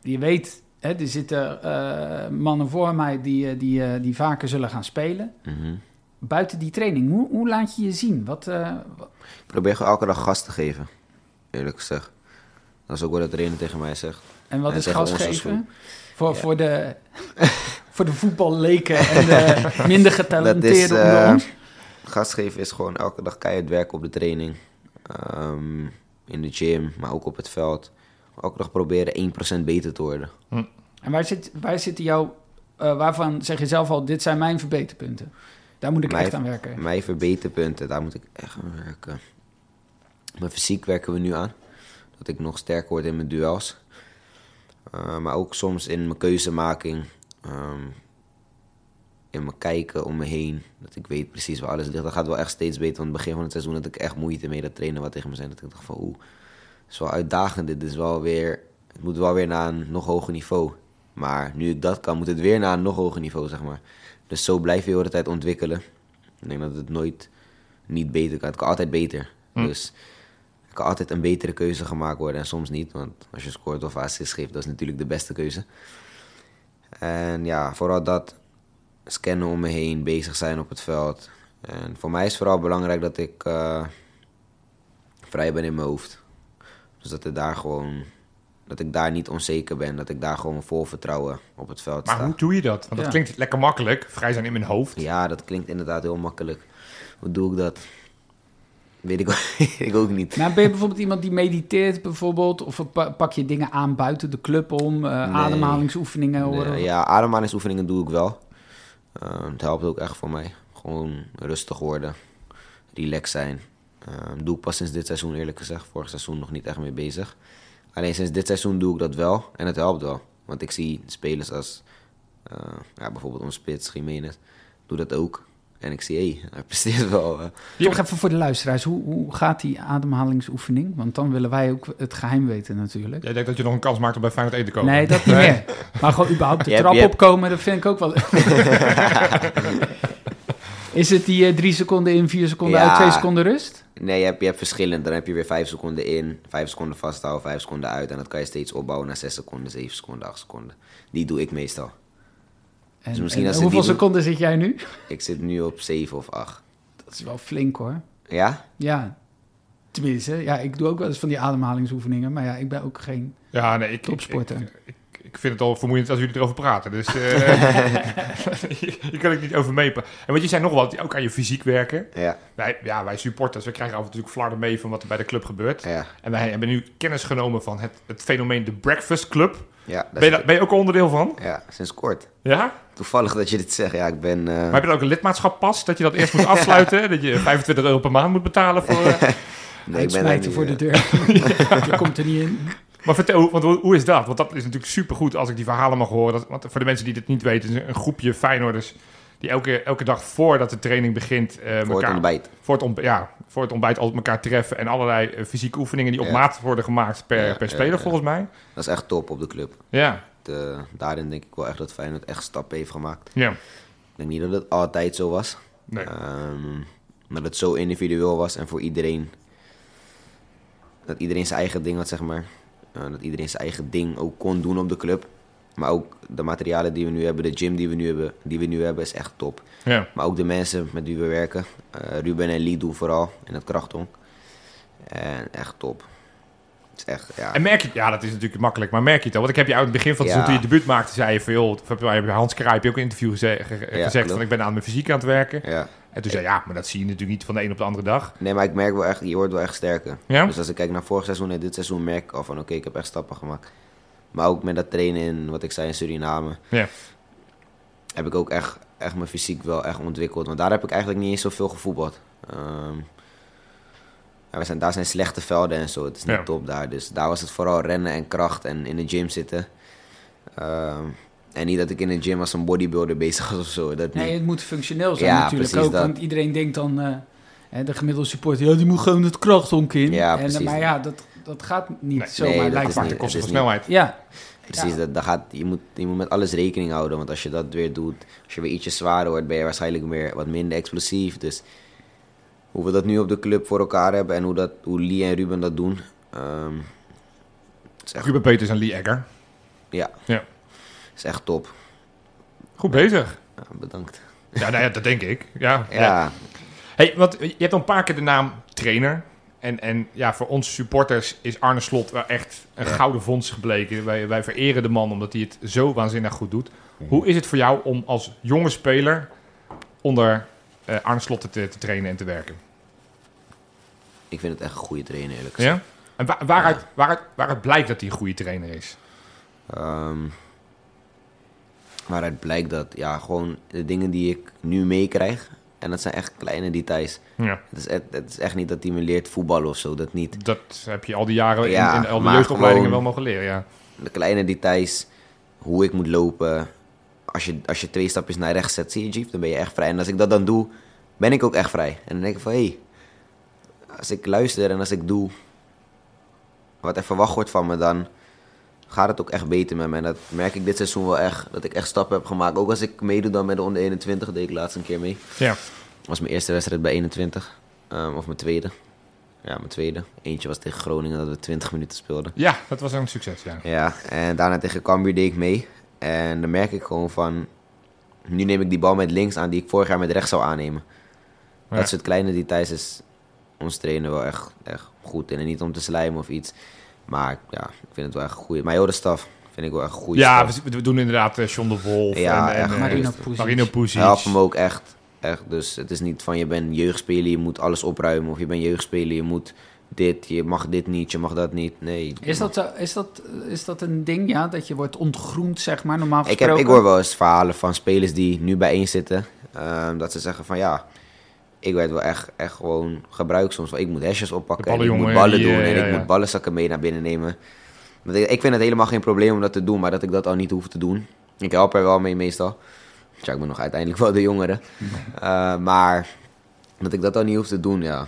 je weet, hè, er zitten eh, mannen voor mij die, eh, die, eh, die vaker zullen gaan spelen. Mhm. Buiten die training, hoe, hoe laat je je zien? Wat, wat- Ik probeer gewoon elke dag gas te geven. Eerlijk gezegd. Dat is ook wat de trainer tegen mij zegt. en wat En is gas geven? Voor, Ja. voor, de, voor de voetballeken en de minder getalenteerden onder eh, ons? gas geven is gewoon elke dag keihard werken op de training. Ehm, in de gym, maar ook op het veld. Elke dag proberen 1% beter te worden. En waar, zit, waar zitten jouw, eh, waarvan zeg je zelf al, dit zijn mijn verbeterpunten? Daar moet ik Mijn- echt aan werken. Mijn verbeterpunten, daar moet ik echt aan werken. Mijn fysiek werken we nu aan. Dat ik nog sterker word in mijn duels. Uh, maar ook soms in mijn keuzemaking. Um, in mijn kijken om me heen. Dat ik weet precies waar alles ligt. Dat gaat wel echt steeds beter. Want het begin van het seizoen had ik echt moeite mee dat trainen wat tegen me zei. Dat ik dacht van oeh, is wel uitdagend. Dit is wel weer, het moet wel weer naar een nog hoger niveau. Maar nu ik dat kan, moet het weer naar een nog hoger niveau, zeg maar. Dus zo blijf je de hele tijd ontwikkelen. Ik denk dat het nooit niet beter kan. Het kan altijd beter. Hm. Dus er kan altijd een betere keuze gemaakt worden en soms niet. Want als je scoort of assist geeft, dat is natuurlijk de beste keuze. En ja, vooral dat scannen om me heen, bezig zijn op het veld. En voor mij is vooral belangrijk dat ik eh, vrij ben in mijn hoofd. Dus dat ik daar gewoon, dat ik daar niet onzeker ben. Dat ik daar gewoon vol vertrouwen op het veld Maar sta. hoe doe je dat? Want dat Ja. klinkt lekker makkelijk. Vrij zijn in mijn hoofd. Ja, dat klinkt inderdaad heel makkelijk. Hoe doe ik dat? Weet ik, ook- weet ik ook niet. Maar ben je bijvoorbeeld iemand die mediteert bijvoorbeeld? Of pa- pak je dingen aan buiten de club om? eh, Nee. Ademhalingsoefeningen? Nee, horen? ja, ademhalingsoefeningen doe ik wel. Uh, het helpt ook echt voor mij. Gewoon rustig worden, relax zijn. Um, doe ik pas sinds dit seizoen eerlijk gezegd. Vorig seizoen nog niet echt mee bezig. Alleen sinds dit seizoen doe ik dat wel en het helpt wel. Want ik zie spelers als uh, ja, bijvoorbeeld onze spits, Jiménez, doe dat ook. En ik zie, hé, hey, hij presteert wel. Uh. Toch even voor de luisteraars, hoe, hoe gaat die ademhalingsoefening? Want dan willen wij ook het geheim weten natuurlijk. Jij denkt dat je nog een kans maakt om bij Feyenoord 1 te komen? Nee, dat niet meer. Maar gewoon überhaupt de Je trap hebt- opkomen, dat vind ik ook wel... Is het die eh, drie seconden in, vier seconden Ja. uit, twee seconden rust? Nee, je hebt, je hebt verschillend. Dan heb je weer vijf seconden in, vijf seconden vasthouden, vijf seconden uit. En dat kan je steeds opbouwen naar zes seconden, zeven seconden, acht seconden. Die doe ik meestal. En, Dus misschien en ze hoeveel die seconden zit jij nu? Ik zit nu op zeven of acht. Dat is wel flink hoor. Ja? Ja, tenminste, ja, ik doe ook wel eens van die ademhalingsoefeningen, maar ja, ik ben ook geen Ja, nee, ik, topsporter. Ik, ik, ik vind het al vermoeiend als jullie erover praten. Dus eh hier kan ik niet over meepraten. En want je zei nog wat, ook aan je fysiek werken. Ja, Wij, ja, wij supporters, we krijgen af en toe natuurlijk flarden mee van wat er bij de club gebeurt. ja, En wij hebben nu kennis genomen van het, het fenomeen de Breakfast Club. ja. Ben je, ben je ook een onderdeel van? Ja, sinds kort. Ja? Toevallig dat je dit zegt. Ja, ik ben... eh, Maar heb je dan ook een lidmaatschappas? Dat je dat eerst moet afsluiten? dat je 25 euro per maand moet betalen voor... eh, nee, ik ben niet, voor de deur. je komt er niet in. Maar vertel, want hoe, is dat? Want dat is natuurlijk supergoed als ik die verhalen mag horen. Dat, want voor de mensen die dit niet weten, is een groepje Feyenoorders... die elke, elke dag voordat de training begint... eh, Voor het elkaar- ontbijt. Voor het, ontbijt, ja, voor het ontbijt altijd elkaar treffen... en allerlei eh, fysieke oefeningen die op Ja. maat worden gemaakt per, Ja, per speler, volgens mij. Dat is echt top op de club. Ja, De, daarin denk ik wel echt dat Feyenoord echt stappen heeft gemaakt. ja. Ik denk niet dat het altijd zo was. Nee. Ehm, maar dat het zo individueel was en voor iedereen. Dat iedereen zijn eigen ding had, zeg maar. Eh, dat iedereen zijn eigen ding ook kon doen op de club. Maar ook de materialen die we nu hebben, de gym die we nu hebben, die we nu hebben is echt top. ja. Maar ook de mensen met wie we werken. eh, Ruben en Lee doen vooral in het krachtonk. En echt top. Het is echt, ja. En merk je, ja, dat is natuurlijk makkelijk, maar merk je het al? Want ik heb je uit het begin van het Ja. seizoen, toen je debuut maakte, zei je van, joh, of heb je Hans Kraai heb je ook een interview geze- ge- Ja, gezegd van, ik ben aan mijn fysiek aan het werken. ja. En toen zei ja, maar dat zie je natuurlijk niet van de een op de andere dag. Nee, maar ik merk wel echt, je wordt wel echt sterker. Ja? Dus als ik kijk naar vorig seizoen en dit seizoen, merk ik al van oké, ik heb echt stappen gemaakt. Maar ook met dat trainen in, wat ik zei, in Suriname, Ja. heb ik ook echt, echt mijn fysiek wel echt ontwikkeld. Want daar heb ik eigenlijk niet eens zoveel gevoetbald. Ehm, ja, we zijn, daar zijn slechte velden en zo, het is niet Ja. top daar. Dus daar was het vooral rennen en kracht en in de gym zitten. Ehm, en niet dat ik in de gym als een bodybuilder bezig was of zo, dat Nee, niet. het moet functioneel zijn Ja, natuurlijk precies ook. dat. Want iedereen denkt dan, eh, hè, de gemiddelde supporter, ja, die moet gewoon het krachthonk in. Ja, en, eh, precies. maar ja, dat, dat gaat niet Nee, zomaar nee, dat lijkt niet- de kosten van snelheid. Ja, Precies, Ja. dat, dat gaat, je, moet, je moet met alles rekening houden. Want als je dat weer doet, als je weer ietsje zwaarder wordt, ben je waarschijnlijk weer wat minder explosief. Dus hoe we dat nu op de club voor elkaar hebben en hoe, dat, hoe Lee en Ruben dat doen. ehm, echt, Ruben Peters en Lee Egger. ja, Ja. Is echt top. Goed bezig. Ja, bedankt. Ja, nou ja, dat denk ik. Ja. Ja, Hey, want je hebt al een paar keer de naam trainer. En, en ja, voor ons supporters is Arne Slot wel echt een Ja. gouden vondst gebleken. Wij, wij vereren de man omdat hij het zo waanzinnig goed doet. Hoe is het voor jou om als jonge speler onder eh, Arne Slot te, te trainen en te werken? ik vind het echt een goede trainer eerlijk gezegd. Ja? En wa- waaruit, waaruit, waaruit blijkt dat hij een goede trainer is? Ehm, waaruit blijkt dat, ja, gewoon de dingen die ik nu meekrijg. En dat zijn echt kleine details. Ja, Het is, echt, het is echt niet dat hij me leert voetballen of zo, dat niet. dat heb je al die jaren Ja, in, in al die jeugdopleidingen wel mogen leren. Ja. de kleine details, hoe ik moet lopen. Als je, als je twee stapjes naar rechts zet, zie je Jeep, dan ben je echt vrij. En als ik dat dan doe, ben ik ook echt vrij. En dan denk ik van, hé, hey, als ik luister en als ik doe wat er verwacht wordt van me, dan gaat het ook echt beter met me. En dat merk ik dit seizoen wel echt, dat ik echt stappen heb gemaakt. Ook als ik meedoe dan met de onder 21, deed ik laatst een keer mee. ja. Dat was mijn eerste wedstrijd bij 21, ehm, of mijn tweede. Ja, mijn tweede. Eentje was tegen Groningen, dat we 20 minuten speelden. ja, dat was een succes. Ja. Ja, en daarna tegen Cambuur deed ik mee. En dan merk ik gewoon van... Nu neem ik die bal met links aan die ik vorig jaar met rechts zou aannemen. Ja. Dat soort kleine details is ons trainer wel echt, echt goed in. En niet om te slijmen of iets. Maar ja, ik vind het wel echt goed. Maar heel de staf vind ik wel echt goed. Ja, we, we doen inderdaad eh, John de Wolf Ja, en, eh, Marino Pusic. Marino Pusic. Help hem ook echt, echt. Dus het is niet van je bent jeugdspeler, je moet alles opruimen. Of je bent jeugdspeler, je moet dit, je mag dit niet, je mag dat niet. Nee. Is dat, zo- is, dat, is dat een ding, ja? Dat je wordt ontgroend, zeg maar, normaal Ik, heb, gesproken? ik hoor wel eens verhalen van spelers die nu bijeen zitten. ehm, dat ze zeggen van ja, ik werd wel echt, echt gewoon gebruikt soms. Ik moet hesjes oppakken en ik moet ballen doen en ik ja. moet ballenzakken mee naar binnen nemen. Dat ik, ik vind het helemaal geen probleem om dat te doen, maar dat ik dat al niet hoef te doen. Ik help er wel mee meestal. Tja, ik ben nog uiteindelijk wel de jongere. Eh, maar dat ik dat al niet hoef te doen, ja.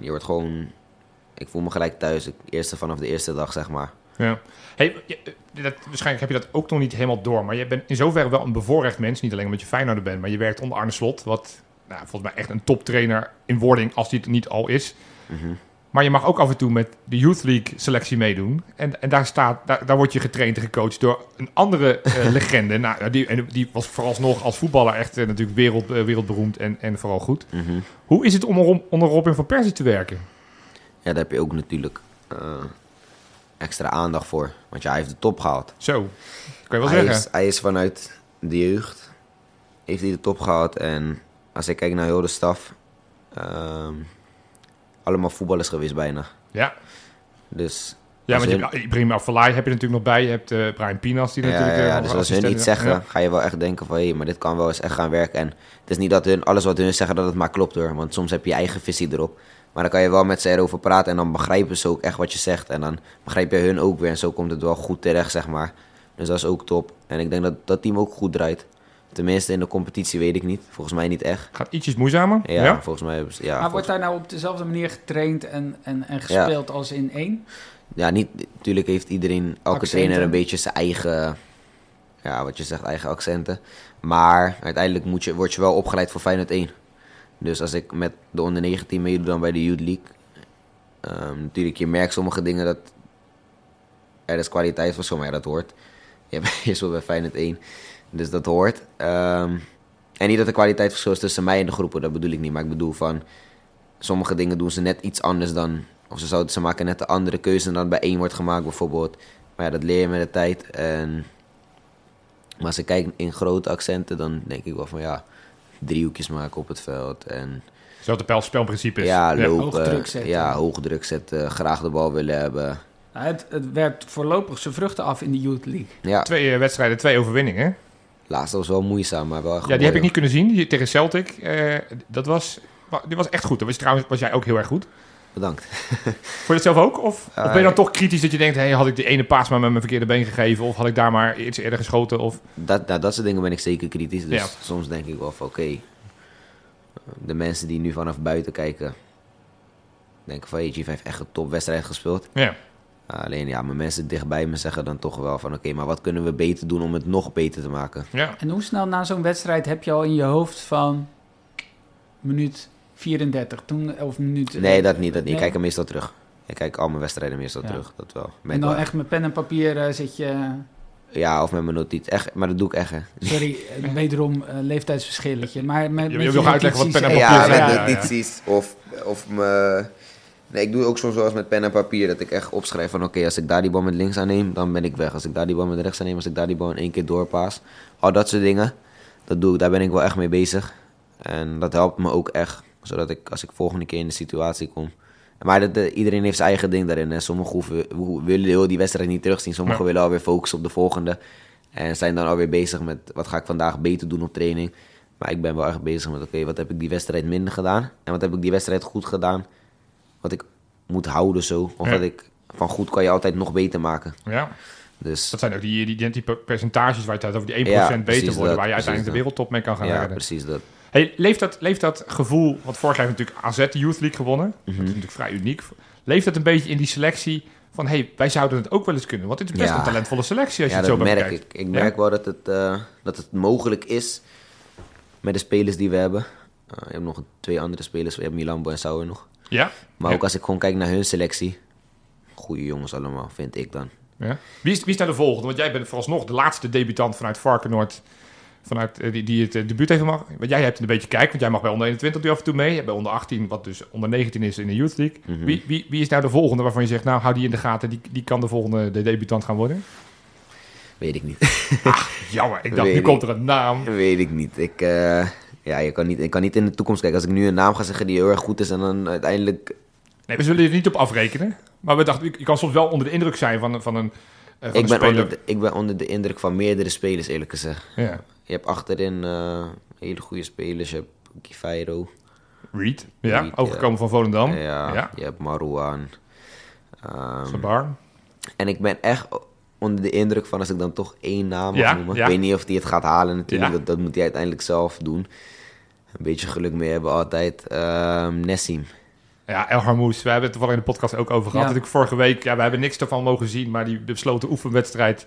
Je wordt gewoon... Ik voel me gelijk thuis. Ik, eerste vanaf de eerste dag, zeg maar. Ja. Hey, dat, waarschijnlijk heb je dat ook nog niet helemaal door. Maar je bent in zoverre wel een bevoorrecht mens. Niet alleen omdat je Feyenoorder bent. Maar je werkt onder Arne Slot. Wat nou, volgens mij echt een toptrainer in wording. Als die het niet al is. Maar je mag ook af en toe met de Youth League selectie meedoen. En, en daar, staat, daar, daar word je getraind en gecoacht door een andere eh, legende. Nou, die, en die was vooralsnog als voetballer echt eh, natuurlijk wereld, eh, wereldberoemd en, en vooral goed. Mhm. Hoe is het om onder, Robin van Persie te werken? Ja, daar heb je ook natuurlijk extra aandacht voor. Want ja, hij heeft de top gehaald. Zo, kan je wel hij, zeggen. is, hij is vanuit de jeugd, heeft hij de top gehaald. En als ik kijk naar heel de staf, ehm, allemaal voetballers geweest bijna. Ja, Dus ja want je hun- hebt Ibrahim Afellay heb je natuurlijk nog bij. Je hebt eh, Brian Pinas die ja, natuurlijk... ja, eh, ja, dus als hun iets zeggen, ga je wel echt denken van... hé, maar dit kan wel eens echt gaan werken. En het is niet dat hun, alles wat hun zeggen dat het maar klopt hoor. Want soms heb je je eigen visie erop. Maar dan kan je wel met ze erover praten en dan begrijpen ze ook echt wat je zegt. En dan begrijp je hun ook weer en zo komt het wel goed terecht, zeg maar. Dus dat is ook top. En ik denk dat dat team ook goed draait. Tenminste, in de competitie weet ik niet. Volgens mij niet echt. Gaat ietsjes moeizamer. Ja, Ja. volgens mij. Ja, maar volgens- wordt daar nou op dezelfde manier getraind en, en, en gespeeld als in één? ja niet, natuurlijk heeft iedereen, elke Accenten. trainer een beetje zijn eigen, ja, wat je zegt, eigen accenten. Maar uiteindelijk moet je, word je wel opgeleid voor Feyenoord 1. Dus als ik met de onder 19 meedoe dan bij de Youth League. ehm, natuurlijk, je merkt sommige dingen dat er is kwaliteit verschil, maar ja, dat hoort. Je, bent- je speelt bij Feyenoord 1, dus dat hoort. Ehm, en niet dat er kwaliteitsverschil is tussen mij en de groepen, dat bedoel ik niet. Maar ik bedoel van, sommige dingen doen ze net iets anders dan... Of ze, zouden, ze maken net een andere keuze dan bij één wordt gemaakt bijvoorbeeld. Maar ja, dat leer je met de tijd. En, maar als ik kijk in grote accenten, dan denk ik wel van ja... Driehoekjes maken op het veld. En Zo het het spelprincipe is. ja, hoog lopen. druk zetten. Ja, hoog druk zetten. Graag de bal willen hebben. Nou, het, het werpt voorlopig zijn vruchten af in de Youth League. Ja, Twee eh, wedstrijden, twee overwinningen. Laatste was wel moeizaam, maar wel Ja, die heb ik niet kunnen zien die, tegen Celtic. Eh, dat was, wa- die was echt goed. Dat was trouwens was jij ook heel erg goed. Bedankt. Vond je het zelf ook? Of, of ben je dan Eh, toch kritisch dat je denkt... Hey, had ik die ene paas maar met mijn verkeerde been gegeven... of had ik daar maar iets eerder geschoten? Of... Dat, nou, dat soort dingen ben ik zeker kritisch. Dus Ja. soms denk ik wel oké. de mensen die nu vanaf buiten kijken. denken van hey, Chief heeft echt een topwedstrijd gespeeld. Ja. Alleen ja, mijn mensen dichtbij me zeggen dan toch wel van oké, maar wat kunnen we beter doen om het nog beter te maken? ja. En hoe snel na zo'n wedstrijd heb je al in je hoofd van minuut 34? Toen, of minuut, Nee, dat niet. Dat niet. Ik kijk er meestal terug. Ik kijk al mijn wedstrijden meestal Ja. terug. Dat wel. En dan wel echt met pen en papier eh, zit je... Ja, of met mijn notitie. Echt, maar dat doe ik echt hè. Sorry, eh, wederom eh, leeftijdsverschilletje. Maar met, Je met wil uitleggen wat notities- pen en Ja, papier met zijn, ja, ja. notities. Of, of me... Nee, ik doe ook soms wel eens met pen en papier dat ik echt opschrijf van oké, als ik daar die bal met links aanneem, dan ben ik weg. Als ik daar die bal met rechts aanneem, als ik daar die bal in één keer doorpaas. Al dat soort dingen, dat doe ik, daar ben ik wel echt mee bezig. En dat helpt me ook echt, zodat ik als ik volgende keer in de situatie kom. Maar dat, eh, iedereen heeft zijn eigen ding daarin. En sommigen hoeven, ho- willen heel die wedstrijd niet terugzien. Sommigen Ja. willen alweer focussen op de volgende. En zijn dan alweer bezig met wat ga ik vandaag beter doen op training. Maar ik ben wel echt bezig met oké, wat heb ik die wedstrijd minder gedaan? En wat heb ik die wedstrijd goed gedaan? Wat ik moet houden zo. Of Ja. wat ik van goed kan je altijd nog beter maken. ja. Dus Dat zijn ook die, die, die, die percentages waar je het over die 1% Ja, beter worden... dat, waar je uiteindelijk de dat. wereldtop mee kan gaan ja, redden. precies dat. Hey, leeft, dat, leeft dat gevoel... Want vorig jaar heeft natuurlijk AZ de Youth League gewonnen. Dat Mhm. is natuurlijk vrij uniek. Leeft dat een beetje in die selectie van... hey, wij zouden het ook wel eens kunnen? Want dit is best Ja. een talentvolle selectie als Ja, je het zo dat bij merk bekijkt. ik. Ik Ja? merk wel dat het, eh, dat het mogelijk is met de spelers die we hebben. Eh, je hebt nog twee andere spelers. Je hebt Milambo en Sauer nog. Ja? Maar ook als ik gewoon kijk naar hun selectie. Goede jongens allemaal, vind ik dan. Ja. Wie, is, wie is nou de volgende? Want jij bent vooralsnog de laatste debutant vanuit Varkenoord... Vanuit, eh, die, die het eh, debuut heeft gemaakt. Want jij hebt een beetje kijk, want jij mag bij onder 21 nu af en toe mee. Je hebt bij onder 18, wat dus onder 19 is in de Youth League. Mhm. wie, wie, wie is nou de volgende waarvan je zegt, nou hou die in de gaten, die, die kan de volgende de debutant gaan worden? Weet ik niet. Jammer, ik dacht, Weet nu ik. komt er een naam. Weet ik niet. Ik, eh, ja, je kan niet. Ik kan niet in de toekomst kijken. Als ik nu een naam ga zeggen die heel erg goed is en dan uiteindelijk... Nee, we zullen er niet op afrekenen. Maar we dachten, je kan soms wel onder de indruk zijn van, van een, eh, van Ik een ben, speler. onder de, ik ben onder de indruk van meerdere spelers, eerlijk gezegd. Ja. Je hebt achterin eh, hele goede spelers. Je hebt Kifairo. Reed, ja, Reed, overgekomen van Volendam. Ja, ja. Je hebt Marouane. Ehm, Sabar. en ik ben echt onder de indruk van als ik dan toch één naam mag Ja, noemen. ja. Ik weet niet of hij het gaat halen natuurlijk. Dat, dat moet hij uiteindelijk zelf doen. Een beetje geluk mee hebben altijd. Ehm Nessim. Ja, El Harmoes. We hebben het er wel in de podcast ook over gehad. Ja. Natuurlijk vorige week, ja, we hebben niks ervan mogen zien, maar die besloten oefenwedstrijd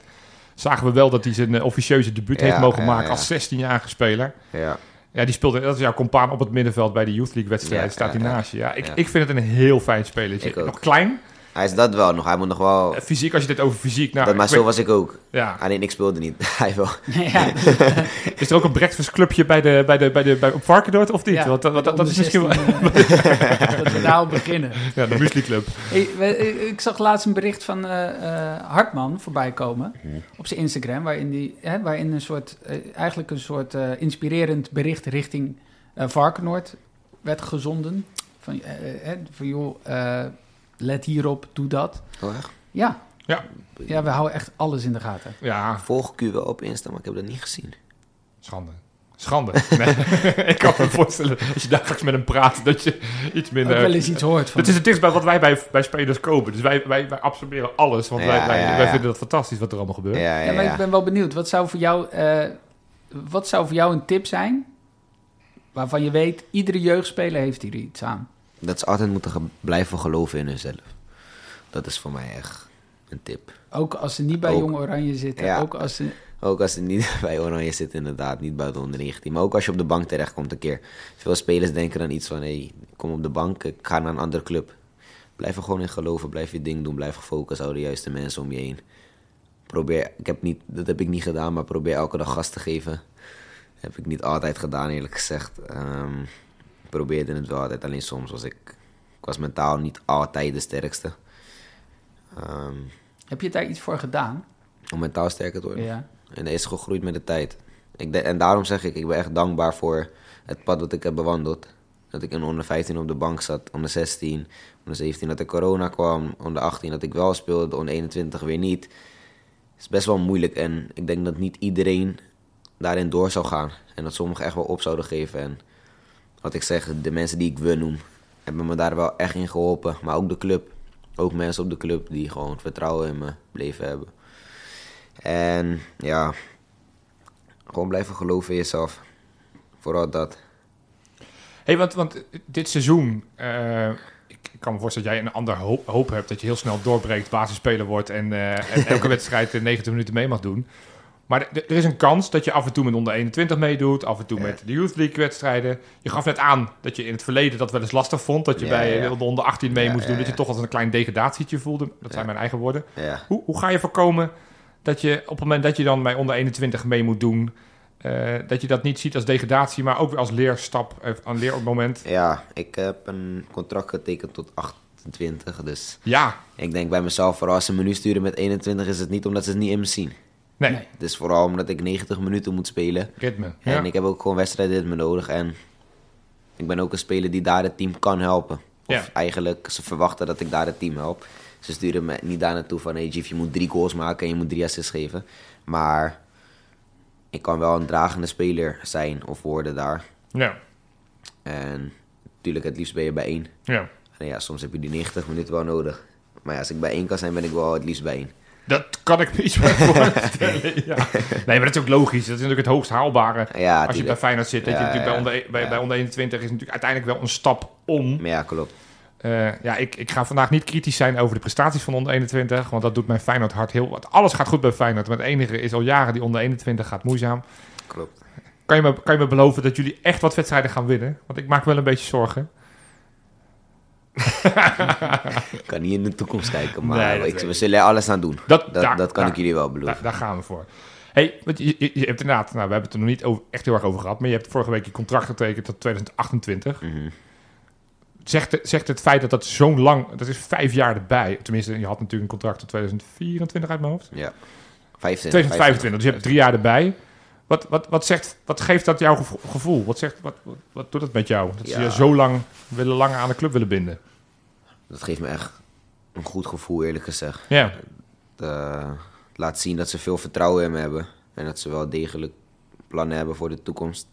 zagen we wel dat hij zijn eh, officieuze debuut Ja, heeft mogen ja, maken ja. als 16-jarige speler. Ja. Ja, die speelde, dat is jouw compaan op het middenveld bij de Youth League wedstrijd. Ja, staat ja, hij ja. naast je. Ja, ik, Ja. ik vind het een heel fijn spelertje. Ik ook. Nog klein. Hij is dat wel nog. Hij moet nog wel... Eh, Fysiek, als je dit over fysiek... Nou, dat, maar ik zo weet- was ik ook. Ja. Alleen ik speelde niet. hij wel. ja, Is er ook een breakfastclubje bij de, bij de, bij de, bij, op Varkenoord of niet? Ja, Want dat, dat, dat is misschien wel... dat we daar al beginnen. Ja, de Muesli Club. Hey, we- ik zag laatst een bericht van eh, eh, Hartman voorbij komen op zijn Instagram, waarin, die, hè, waarin een soort, eh, eigenlijk een soort eh, inspirerend bericht richting eh Varkenoord werd gezonden. Van, eh, eh, van joh, eh, let hierop, doe dat. Oh, echt? Ja. Ja. ja, we houden echt alles in de gaten. Ja, Volg ik u wel op Insta, maar ik heb dat niet gezien. schande. Schande. Nee. ik kan me voorstellen, als je dagelijks met hem praat, dat je iets Ook minder... wel eens iets hoort van. Het is het dichtst bij wat wij bij, bij spelers kopen. Dus wij, wij, wij absorberen alles. Want Ja, wij, wij, ja, wij ja. vinden dat fantastisch wat er allemaal gebeurt. Ja, ja, ja, maar ja. ik ben wel benieuwd. Wat zou voor jou, eh, wat zou voor jou een tip zijn waarvan je weet, iedere jeugdspeler heeft hier iets aan? Dat ze altijd moeten ge- blijven geloven in hunzelf. Dat is voor mij echt een tip. Ook als ze niet bij Ook. Jong Oranje zitten. Ja. Ook als ze... Ook als ze niet bij Oranje zit, inderdaad, niet buiten onder 19. Maar ook als je op de bank terechtkomt een keer. Veel spelers denken dan iets van, hé, hey, kom op de bank, ik ga naar een andere club. Blijf er gewoon in geloven, blijf je ding doen, blijf gefocust, hou de juiste mensen om je heen. Probeer, ik heb niet, dat heb ik niet gedaan, maar probeer elke dag gas te geven. Heb ik niet altijd gedaan, eerlijk gezegd. Ehm, ik probeerde het wel altijd, alleen soms was ik, ik was mentaal niet altijd de sterkste. Ehm, Heb je daar iets voor gedaan? om mentaal sterker te worden. Ja. En dat is gegroeid met de tijd. Ik de- en daarom zeg ik, ik ben echt dankbaar voor het pad dat ik heb bewandeld. Dat ik in onder 15 op de bank zat, onder 16, onder 17 dat er corona kwam, onder 18 dat ik wel speelde, onder 21 weer niet. Het is best wel moeilijk en ik denk dat niet iedereen daarin door zou gaan. En dat sommigen echt wel op zouden geven. En wat ik zeg, de mensen die ik wil noem, hebben me daar wel echt in geholpen. Maar ook de club. Ook mensen op de club die gewoon vertrouwen in me bleven hebben. En ja, gewoon blijven geloven in jezelf. Vooral dat. hey, want, want dit seizoen... eh, ik, ik kan me voorstellen dat jij een ander hoop, hoop hebt... dat je heel snel doorbreekt, basisspeler wordt... en, eh, en elke wedstrijd eh, 90 minuten mee mag doen. Maar er is een kans dat je af en toe met onder 21 meedoet... af en toe Ja. met de Youth League wedstrijden. Je gaf net aan dat je in het verleden dat wel eens lastig vond... dat je Ja, bij ja, ja. de onder 18 mee moest doen... dat je toch als een klein degradatietje voelde. Dat zijn mijn eigen woorden. Hoe, hoe ga je voorkomen dat je op het moment dat je dan bij onder 21 mee moet doen, eh, dat je dat niet ziet als degradatie, maar ook weer als leerstap, eh, een leermoment? ja, ik heb een contract getekend tot 28. Dus Ja, ik denk bij mezelf, vooral als ze me nu sturen met 21, is het niet omdat ze het niet in me zien. Nee, Nee. Het is vooral omdat ik 90 minuten moet spelen. ritme. En Ja. ik heb ook gewoon wedstrijdritme nodig. En ik ben ook een speler die daar het team kan helpen. Of Ja. eigenlijk, ze verwachten dat ik daar het team help. Ze sturen me niet daar naartoe van... Hey Jeff, je moet drie goals maken en je moet drie assists geven. Maar ik kan wel een dragende speler zijn of worden daar. ja, En natuurlijk, het liefst ben je bij één. ja. En ja, soms heb je die 90 minuten wel nodig. Maar ja, als ik bij één kan zijn, ben ik wel het liefst bij één. Dat kan ik me iets bij voorstellen. ja. Nee, maar dat is ook logisch. Dat is natuurlijk het hoogst haalbare. Ja, Als je bij. Feyenoord zit, dat je natuurlijk bij, onder, bij, ja. bij onder 21 is natuurlijk uiteindelijk wel een stap om. Ja, klopt. Eh, ja, ik, ik ga vandaag niet kritisch zijn over de prestaties van onder 21, want dat doet mijn Feyenoord hart heel... Want alles gaat goed bij Feyenoord, maar het enige is al jaren die onder 21 gaat moeizaam. Klopt. Kan je, me, kan je me beloven dat jullie echt wat wedstrijden gaan winnen? Want ik maak me wel een beetje zorgen. Ik kan niet in de toekomst kijken, maar Nee, ik, we zullen er alles aan doen. Dat, Dat, daar- dat kan daar- ik jullie wel beloven. Daar, daar gaan we voor. Hey, want je, je, je hebt inderdaad, nou, we hebben het er nog niet over, echt heel erg over gehad, maar je hebt vorige week je contract getekend tot 2028. Mhm. Zegt, het- zegt het feit dat dat zo'n lang, dat is vijf jaar erbij, tenminste, je had natuurlijk een contract tot 2024 uit mijn hoofd. Ja. 25. 2025, dus je hebt drie jaar erbij. Wat, wat, wat, zegt, wat geeft dat jouw gevo- gevoel? Wat, zegt, wat, wat, wat doet dat met jou? Dat ze je zo lang willen langer aan de club willen binden. Dat geeft me echt een goed gevoel, eerlijk gezegd. Ja, Eh, laat zien dat ze veel vertrouwen in me hebben. En dat ze wel degelijk plannen hebben voor de toekomst.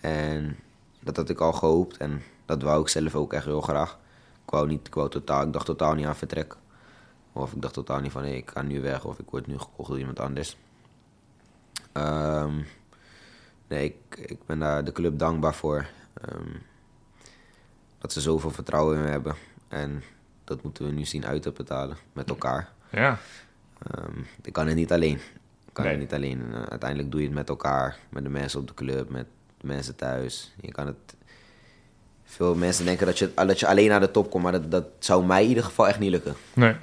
En dat had ik al gehoopt. En dat wou ik zelf ook echt heel graag. Ik wou niet, ik wou totaal, ik dacht totaal niet aan vertrek. Of ik dacht totaal niet van, ik ga nu weg. Of ik word nu gekocht door iemand anders. Ehm, nee, ik, ik ben daar de club dankbaar voor. Ehm, dat ze zoveel vertrouwen in me hebben. En dat moeten we nu zien uit te betalen met elkaar. ja. Ehm, ik kan het niet alleen. Ik kan Nee. het niet alleen. Eh, uiteindelijk doe je het met elkaar, met de mensen op de club, met de mensen thuis. Je kan het. Veel mensen denken dat je, dat je alleen naar de top komt, maar dat, dat zou mij in ieder geval echt niet lukken. Nee.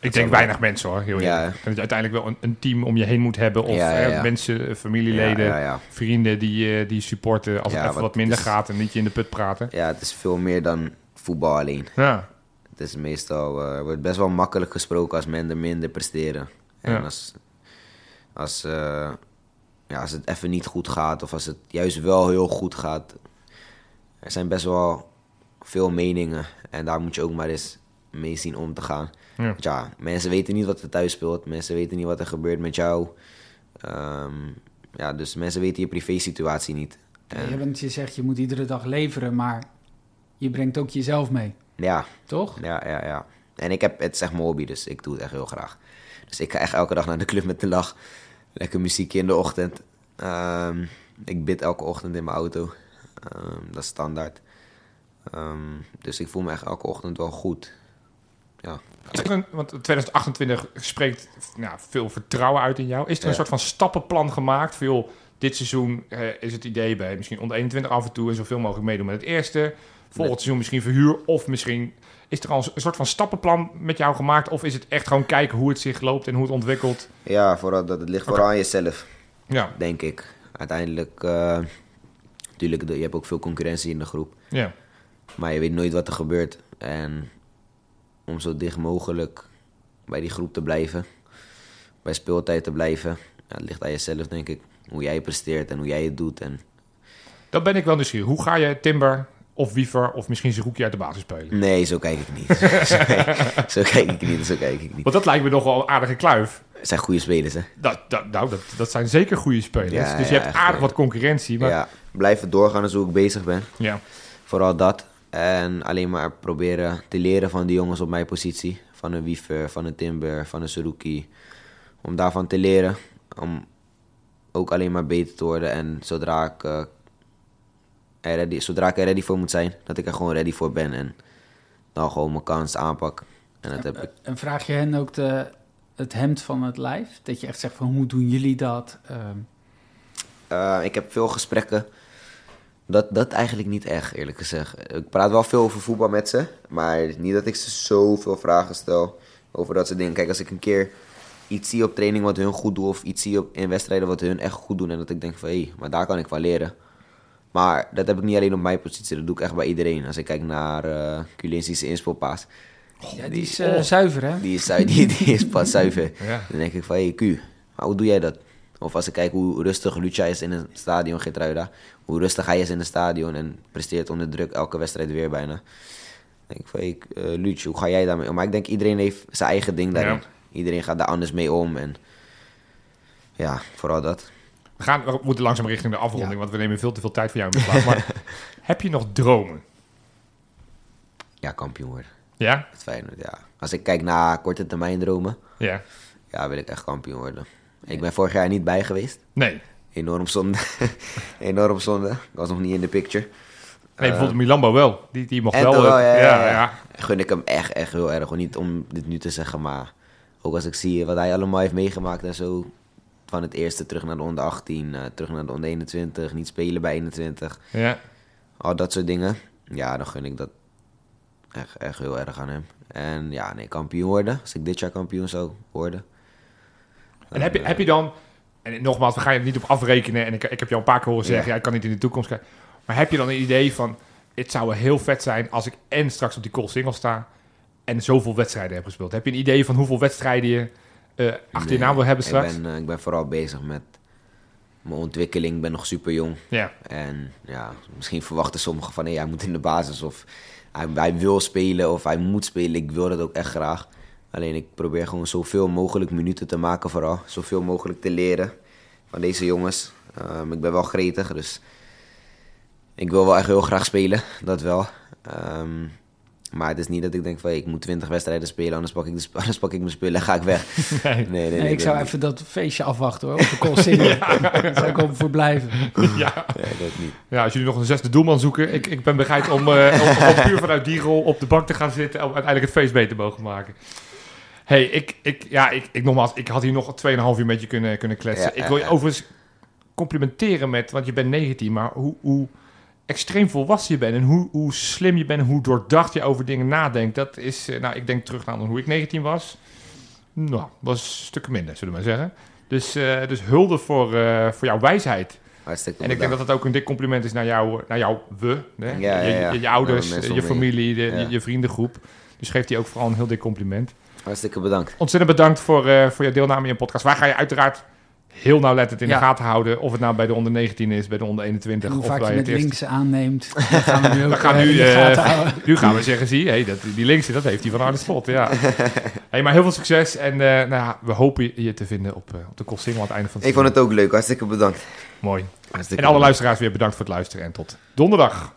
Ik denk wel- weinig mensen hoor, heel Ja. eerlijk. En dat je uiteindelijk wel een, een team om je heen moet hebben. Of Ja, ja, eh, ja. mensen, familieleden, Ja, ja, ja. vrienden die, eh, die supporten als Ja, het even wat minder is- gaat en niet je in de put praten. Ja, het is veel meer dan voetbal alleen. Ja, Het is meestal, eh, wordt best wel makkelijk gesproken als mensen minder presteren. En Ja. als, als, eh, ja, als het even niet goed gaat of als het juist wel heel goed gaat. Er zijn best wel veel meningen en daar moet je ook maar eens mee zien om te gaan. Ja. Want ja, mensen weten niet wat er thuis speelt. Mensen weten niet wat er gebeurt met jou. Ehm, ja, dus mensen weten je privé-situatie niet. En, Je, bent, je zegt je moet iedere dag leveren, maar je brengt ook jezelf mee, ja, toch? Ja, ja, ja. En ik heb, het is echt mijn hobby, dus ik doe het echt heel graag. Dus ik ga echt elke dag naar de club met de lach. Lekker muziekje in de ochtend. Ehm, ik bid elke ochtend in mijn auto. Ehm, dat is standaard. Ehm, dus ik voel me echt elke ochtend wel goed. Ja. Een- want 2028 spreekt nou, veel vertrouwen uit in jou. Is er een Ja. soort van stappenplan gemaakt? Veel, dit seizoen eh, is het idee bij misschien onder 21 af en toe en zoveel mogelijk meedoen met het eerste. Volgend seizoen misschien verhuur of misschien... Is er al een soort van stappenplan met jou gemaakt? Of is het echt gewoon kijken hoe het zich loopt en hoe het ontwikkelt? Ja, vooral, dat, het ligt vooral aan jezelf, Ja, denk ik. Uiteindelijk, eh natuurlijk, je hebt ook veel concurrentie in de groep. ja. Maar je weet nooit wat er gebeurt. En om zo dicht mogelijk bij die groep te blijven, bij speeltijd te blijven, ja, het ligt aan jezelf, denk ik. Hoe jij presteert en hoe jij het doet. En Dan ben ik wel nieuwsgierig. Hoe ga je Timber of Wiever of misschien Zerouki uit de basis spelen? nee, zo kijk ik niet. zo, kijk, zo kijk ik niet, zo kijk ik niet. Want dat lijkt me nog wel een aardige kluif. Het zijn goede spelers, hè? Dat, dat, nou, dat, dat zijn zeker goede spelers. Ja, dus je ja, hebt aardig wel. wat concurrentie. Maar, Ja, blijven doorgaan hoe ik bezig ben. ja. Vooral dat. En alleen maar proberen te leren van die jongens op mijn positie. Van een Wiever, van een Timber, van een Suruki. Om daarvan te leren. Om ook alleen maar beter te worden. En zodra ik, eh, er, ready, zodra ik er ready voor moet zijn, dat ik er gewoon ready voor ben. En dan gewoon mijn kans aanpak. En dat heb ik. En vraag je hen ook de, het hemd van het lijf? Dat je echt zegt van hoe doen jullie dat? Ehm, Eh, ik heb veel gesprekken. Dat, dat eigenlijk niet echt, eerlijk gezegd. Ik praat wel veel over voetbal met ze. Maar niet dat ik ze zoveel vragen stel over dat soort dingen. Kijk, als ik een keer iets zie op training wat hun goed doen... of iets zie op, in wedstrijden wat hun echt goed doen... en dat ik denk van, hé, hey, maar daar kan ik wel leren. Maar dat heb ik niet alleen op mijn positie. Dat doe ik echt bij iedereen. Als ik kijk naar eh Culinsi's inspeelpaas... ja, die is eh, zuiver, hè? Die is, die, die is pas zuiver. Ja. Dan denk ik van, hé hey, Q, maar hoe doe jij dat? Of als ik kijk hoe rustig Lucia is in een stadion, Geertruida. Hoe rustig hij is in een stadion en presteert onder druk elke wedstrijd weer bijna. Dan denk ik van, hey, uh, Lucia, hoe ga jij daarmee om? Maar ik denk iedereen heeft zijn eigen ding daarin. Ja. Iedereen gaat daar anders mee om. En ja, vooral dat. We, gaan, we moeten langzaam richting de afronding, Ja. want we nemen veel te veel tijd van jou in beslag. Maar heb je nog dromen? Ja, kampioen worden. Ja? Het Feyenoord, ja. Als ik kijk naar korte termijn dromen, Ja. ja, wil ik echt kampioen worden. Ik ben vorig jaar niet bij geweest. Nee. Enorm zonde. Enorm zonde. Ik was nog niet in de picture. Nee, bijvoorbeeld Milambo wel. Die, die mocht wel. wel, eh, ja, ja, ja. Gun ik hem echt, echt heel erg. Gewoon Niet om dit nu te zeggen, maar ook als ik zie wat hij allemaal heeft meegemaakt en zo. Van het eerste terug naar de onder 18, eh, terug naar de onder 21, niet spelen bij 21. Ja. Al dat soort dingen. Ja, dan gun ik dat echt, echt heel erg aan hem. En ja, nee, kampioen worden. Als ik dit jaar kampioen zou worden. En heb je, heb je dan, en nogmaals, we gaan je er niet op afrekenen. En ik, ik heb jou een paar keer horen zeggen, Ja. ja. ik kan niet in de toekomst kijken. Maar heb je dan een idee van, het zou heel vet zijn als ik en straks op die call single sta en zoveel wedstrijden heb gespeeld. Heb je een idee van hoeveel wedstrijden je eh, achter je naam wil hebben straks? Ik ben, eh, ik ben vooral bezig met mijn ontwikkeling. Ik ben nog super jong. Ja, En ja, misschien verwachten sommigen van... Hé, hij moet in de basis of hij, hij wil spelen of hij moet spelen. Ik wil dat ook echt graag. Alleen ik probeer gewoon zoveel mogelijk minuten te maken vooral. Zoveel mogelijk te leren van deze jongens. Ehm, ik ben wel gretig, dus ik wil wel echt heel graag spelen. Dat wel. Ehm, maar het is niet dat ik denk van... ik moet 20 wedstrijden spelen, anders pak ik, de, sp- anders pak ik mijn spullen en ga ik weg. nee. Nee, nee, nee. Nee, ik zou even dat feestje afwachten hoor, op de call single. Daar zou ik op voor blijven. ja. Nee, dat niet. ja, als jullie nog een zesde doelman zoeken, ik, ik ben bereid om, eh, om, om puur vanuit die rol op de bank te gaan zitten en om uiteindelijk het feest beter te mogen maken. Hey, ik, ik, ja, ik, ik, nogmaals, ik had hier nog 2,5 uur met je kunnen, kunnen kletsen. Ja, ik wil je overigens complimenteren met, want je bent 19, maar hoe, hoe extreem volwassen je bent en hoe, hoe slim je bent en hoe doordacht je over dingen nadenkt. Dat is, eh, nou, ik denk terug aan hoe ik 19 was. Nou, was stukken minder, zullen we maar zeggen. Dus, eh, dus hulde voor, eh, voor jouw wijsheid. Hartstikke En ik denk dat dat ook een dik compliment is naar jou, naar jou we. Hè? Ja, ja, je, ja. je, je ouders, je familie, de, je, je vriendengroep. Dus geeft die ook vooral een heel dik compliment. Hartstikke bedankt. Ontzettend bedankt voor, eh, voor je deelname in je podcast. Wij gaan je uiteraard heel nauwlettend in Ja. de gaten houden. Of het nou bij de onder 19 is, bij de onder 21. En hoe of vaak bij je het met links aanneemt, dat gaan we nu ook We gaan eh, nu, eh. Nu gaan we zeggen, zie, hey, dat, die linkse, dat heeft hij van Arne Slot. Ja. hey, maar heel veel succes. En eh, nou ja, we hopen je te vinden op, eh, op de aan het einde van het Ik vond het ook leuk. Hartstikke bedankt. Mooi. Hartstikke En alle bedankt. luisteraars weer bedankt voor het luisteren. En tot donderdag.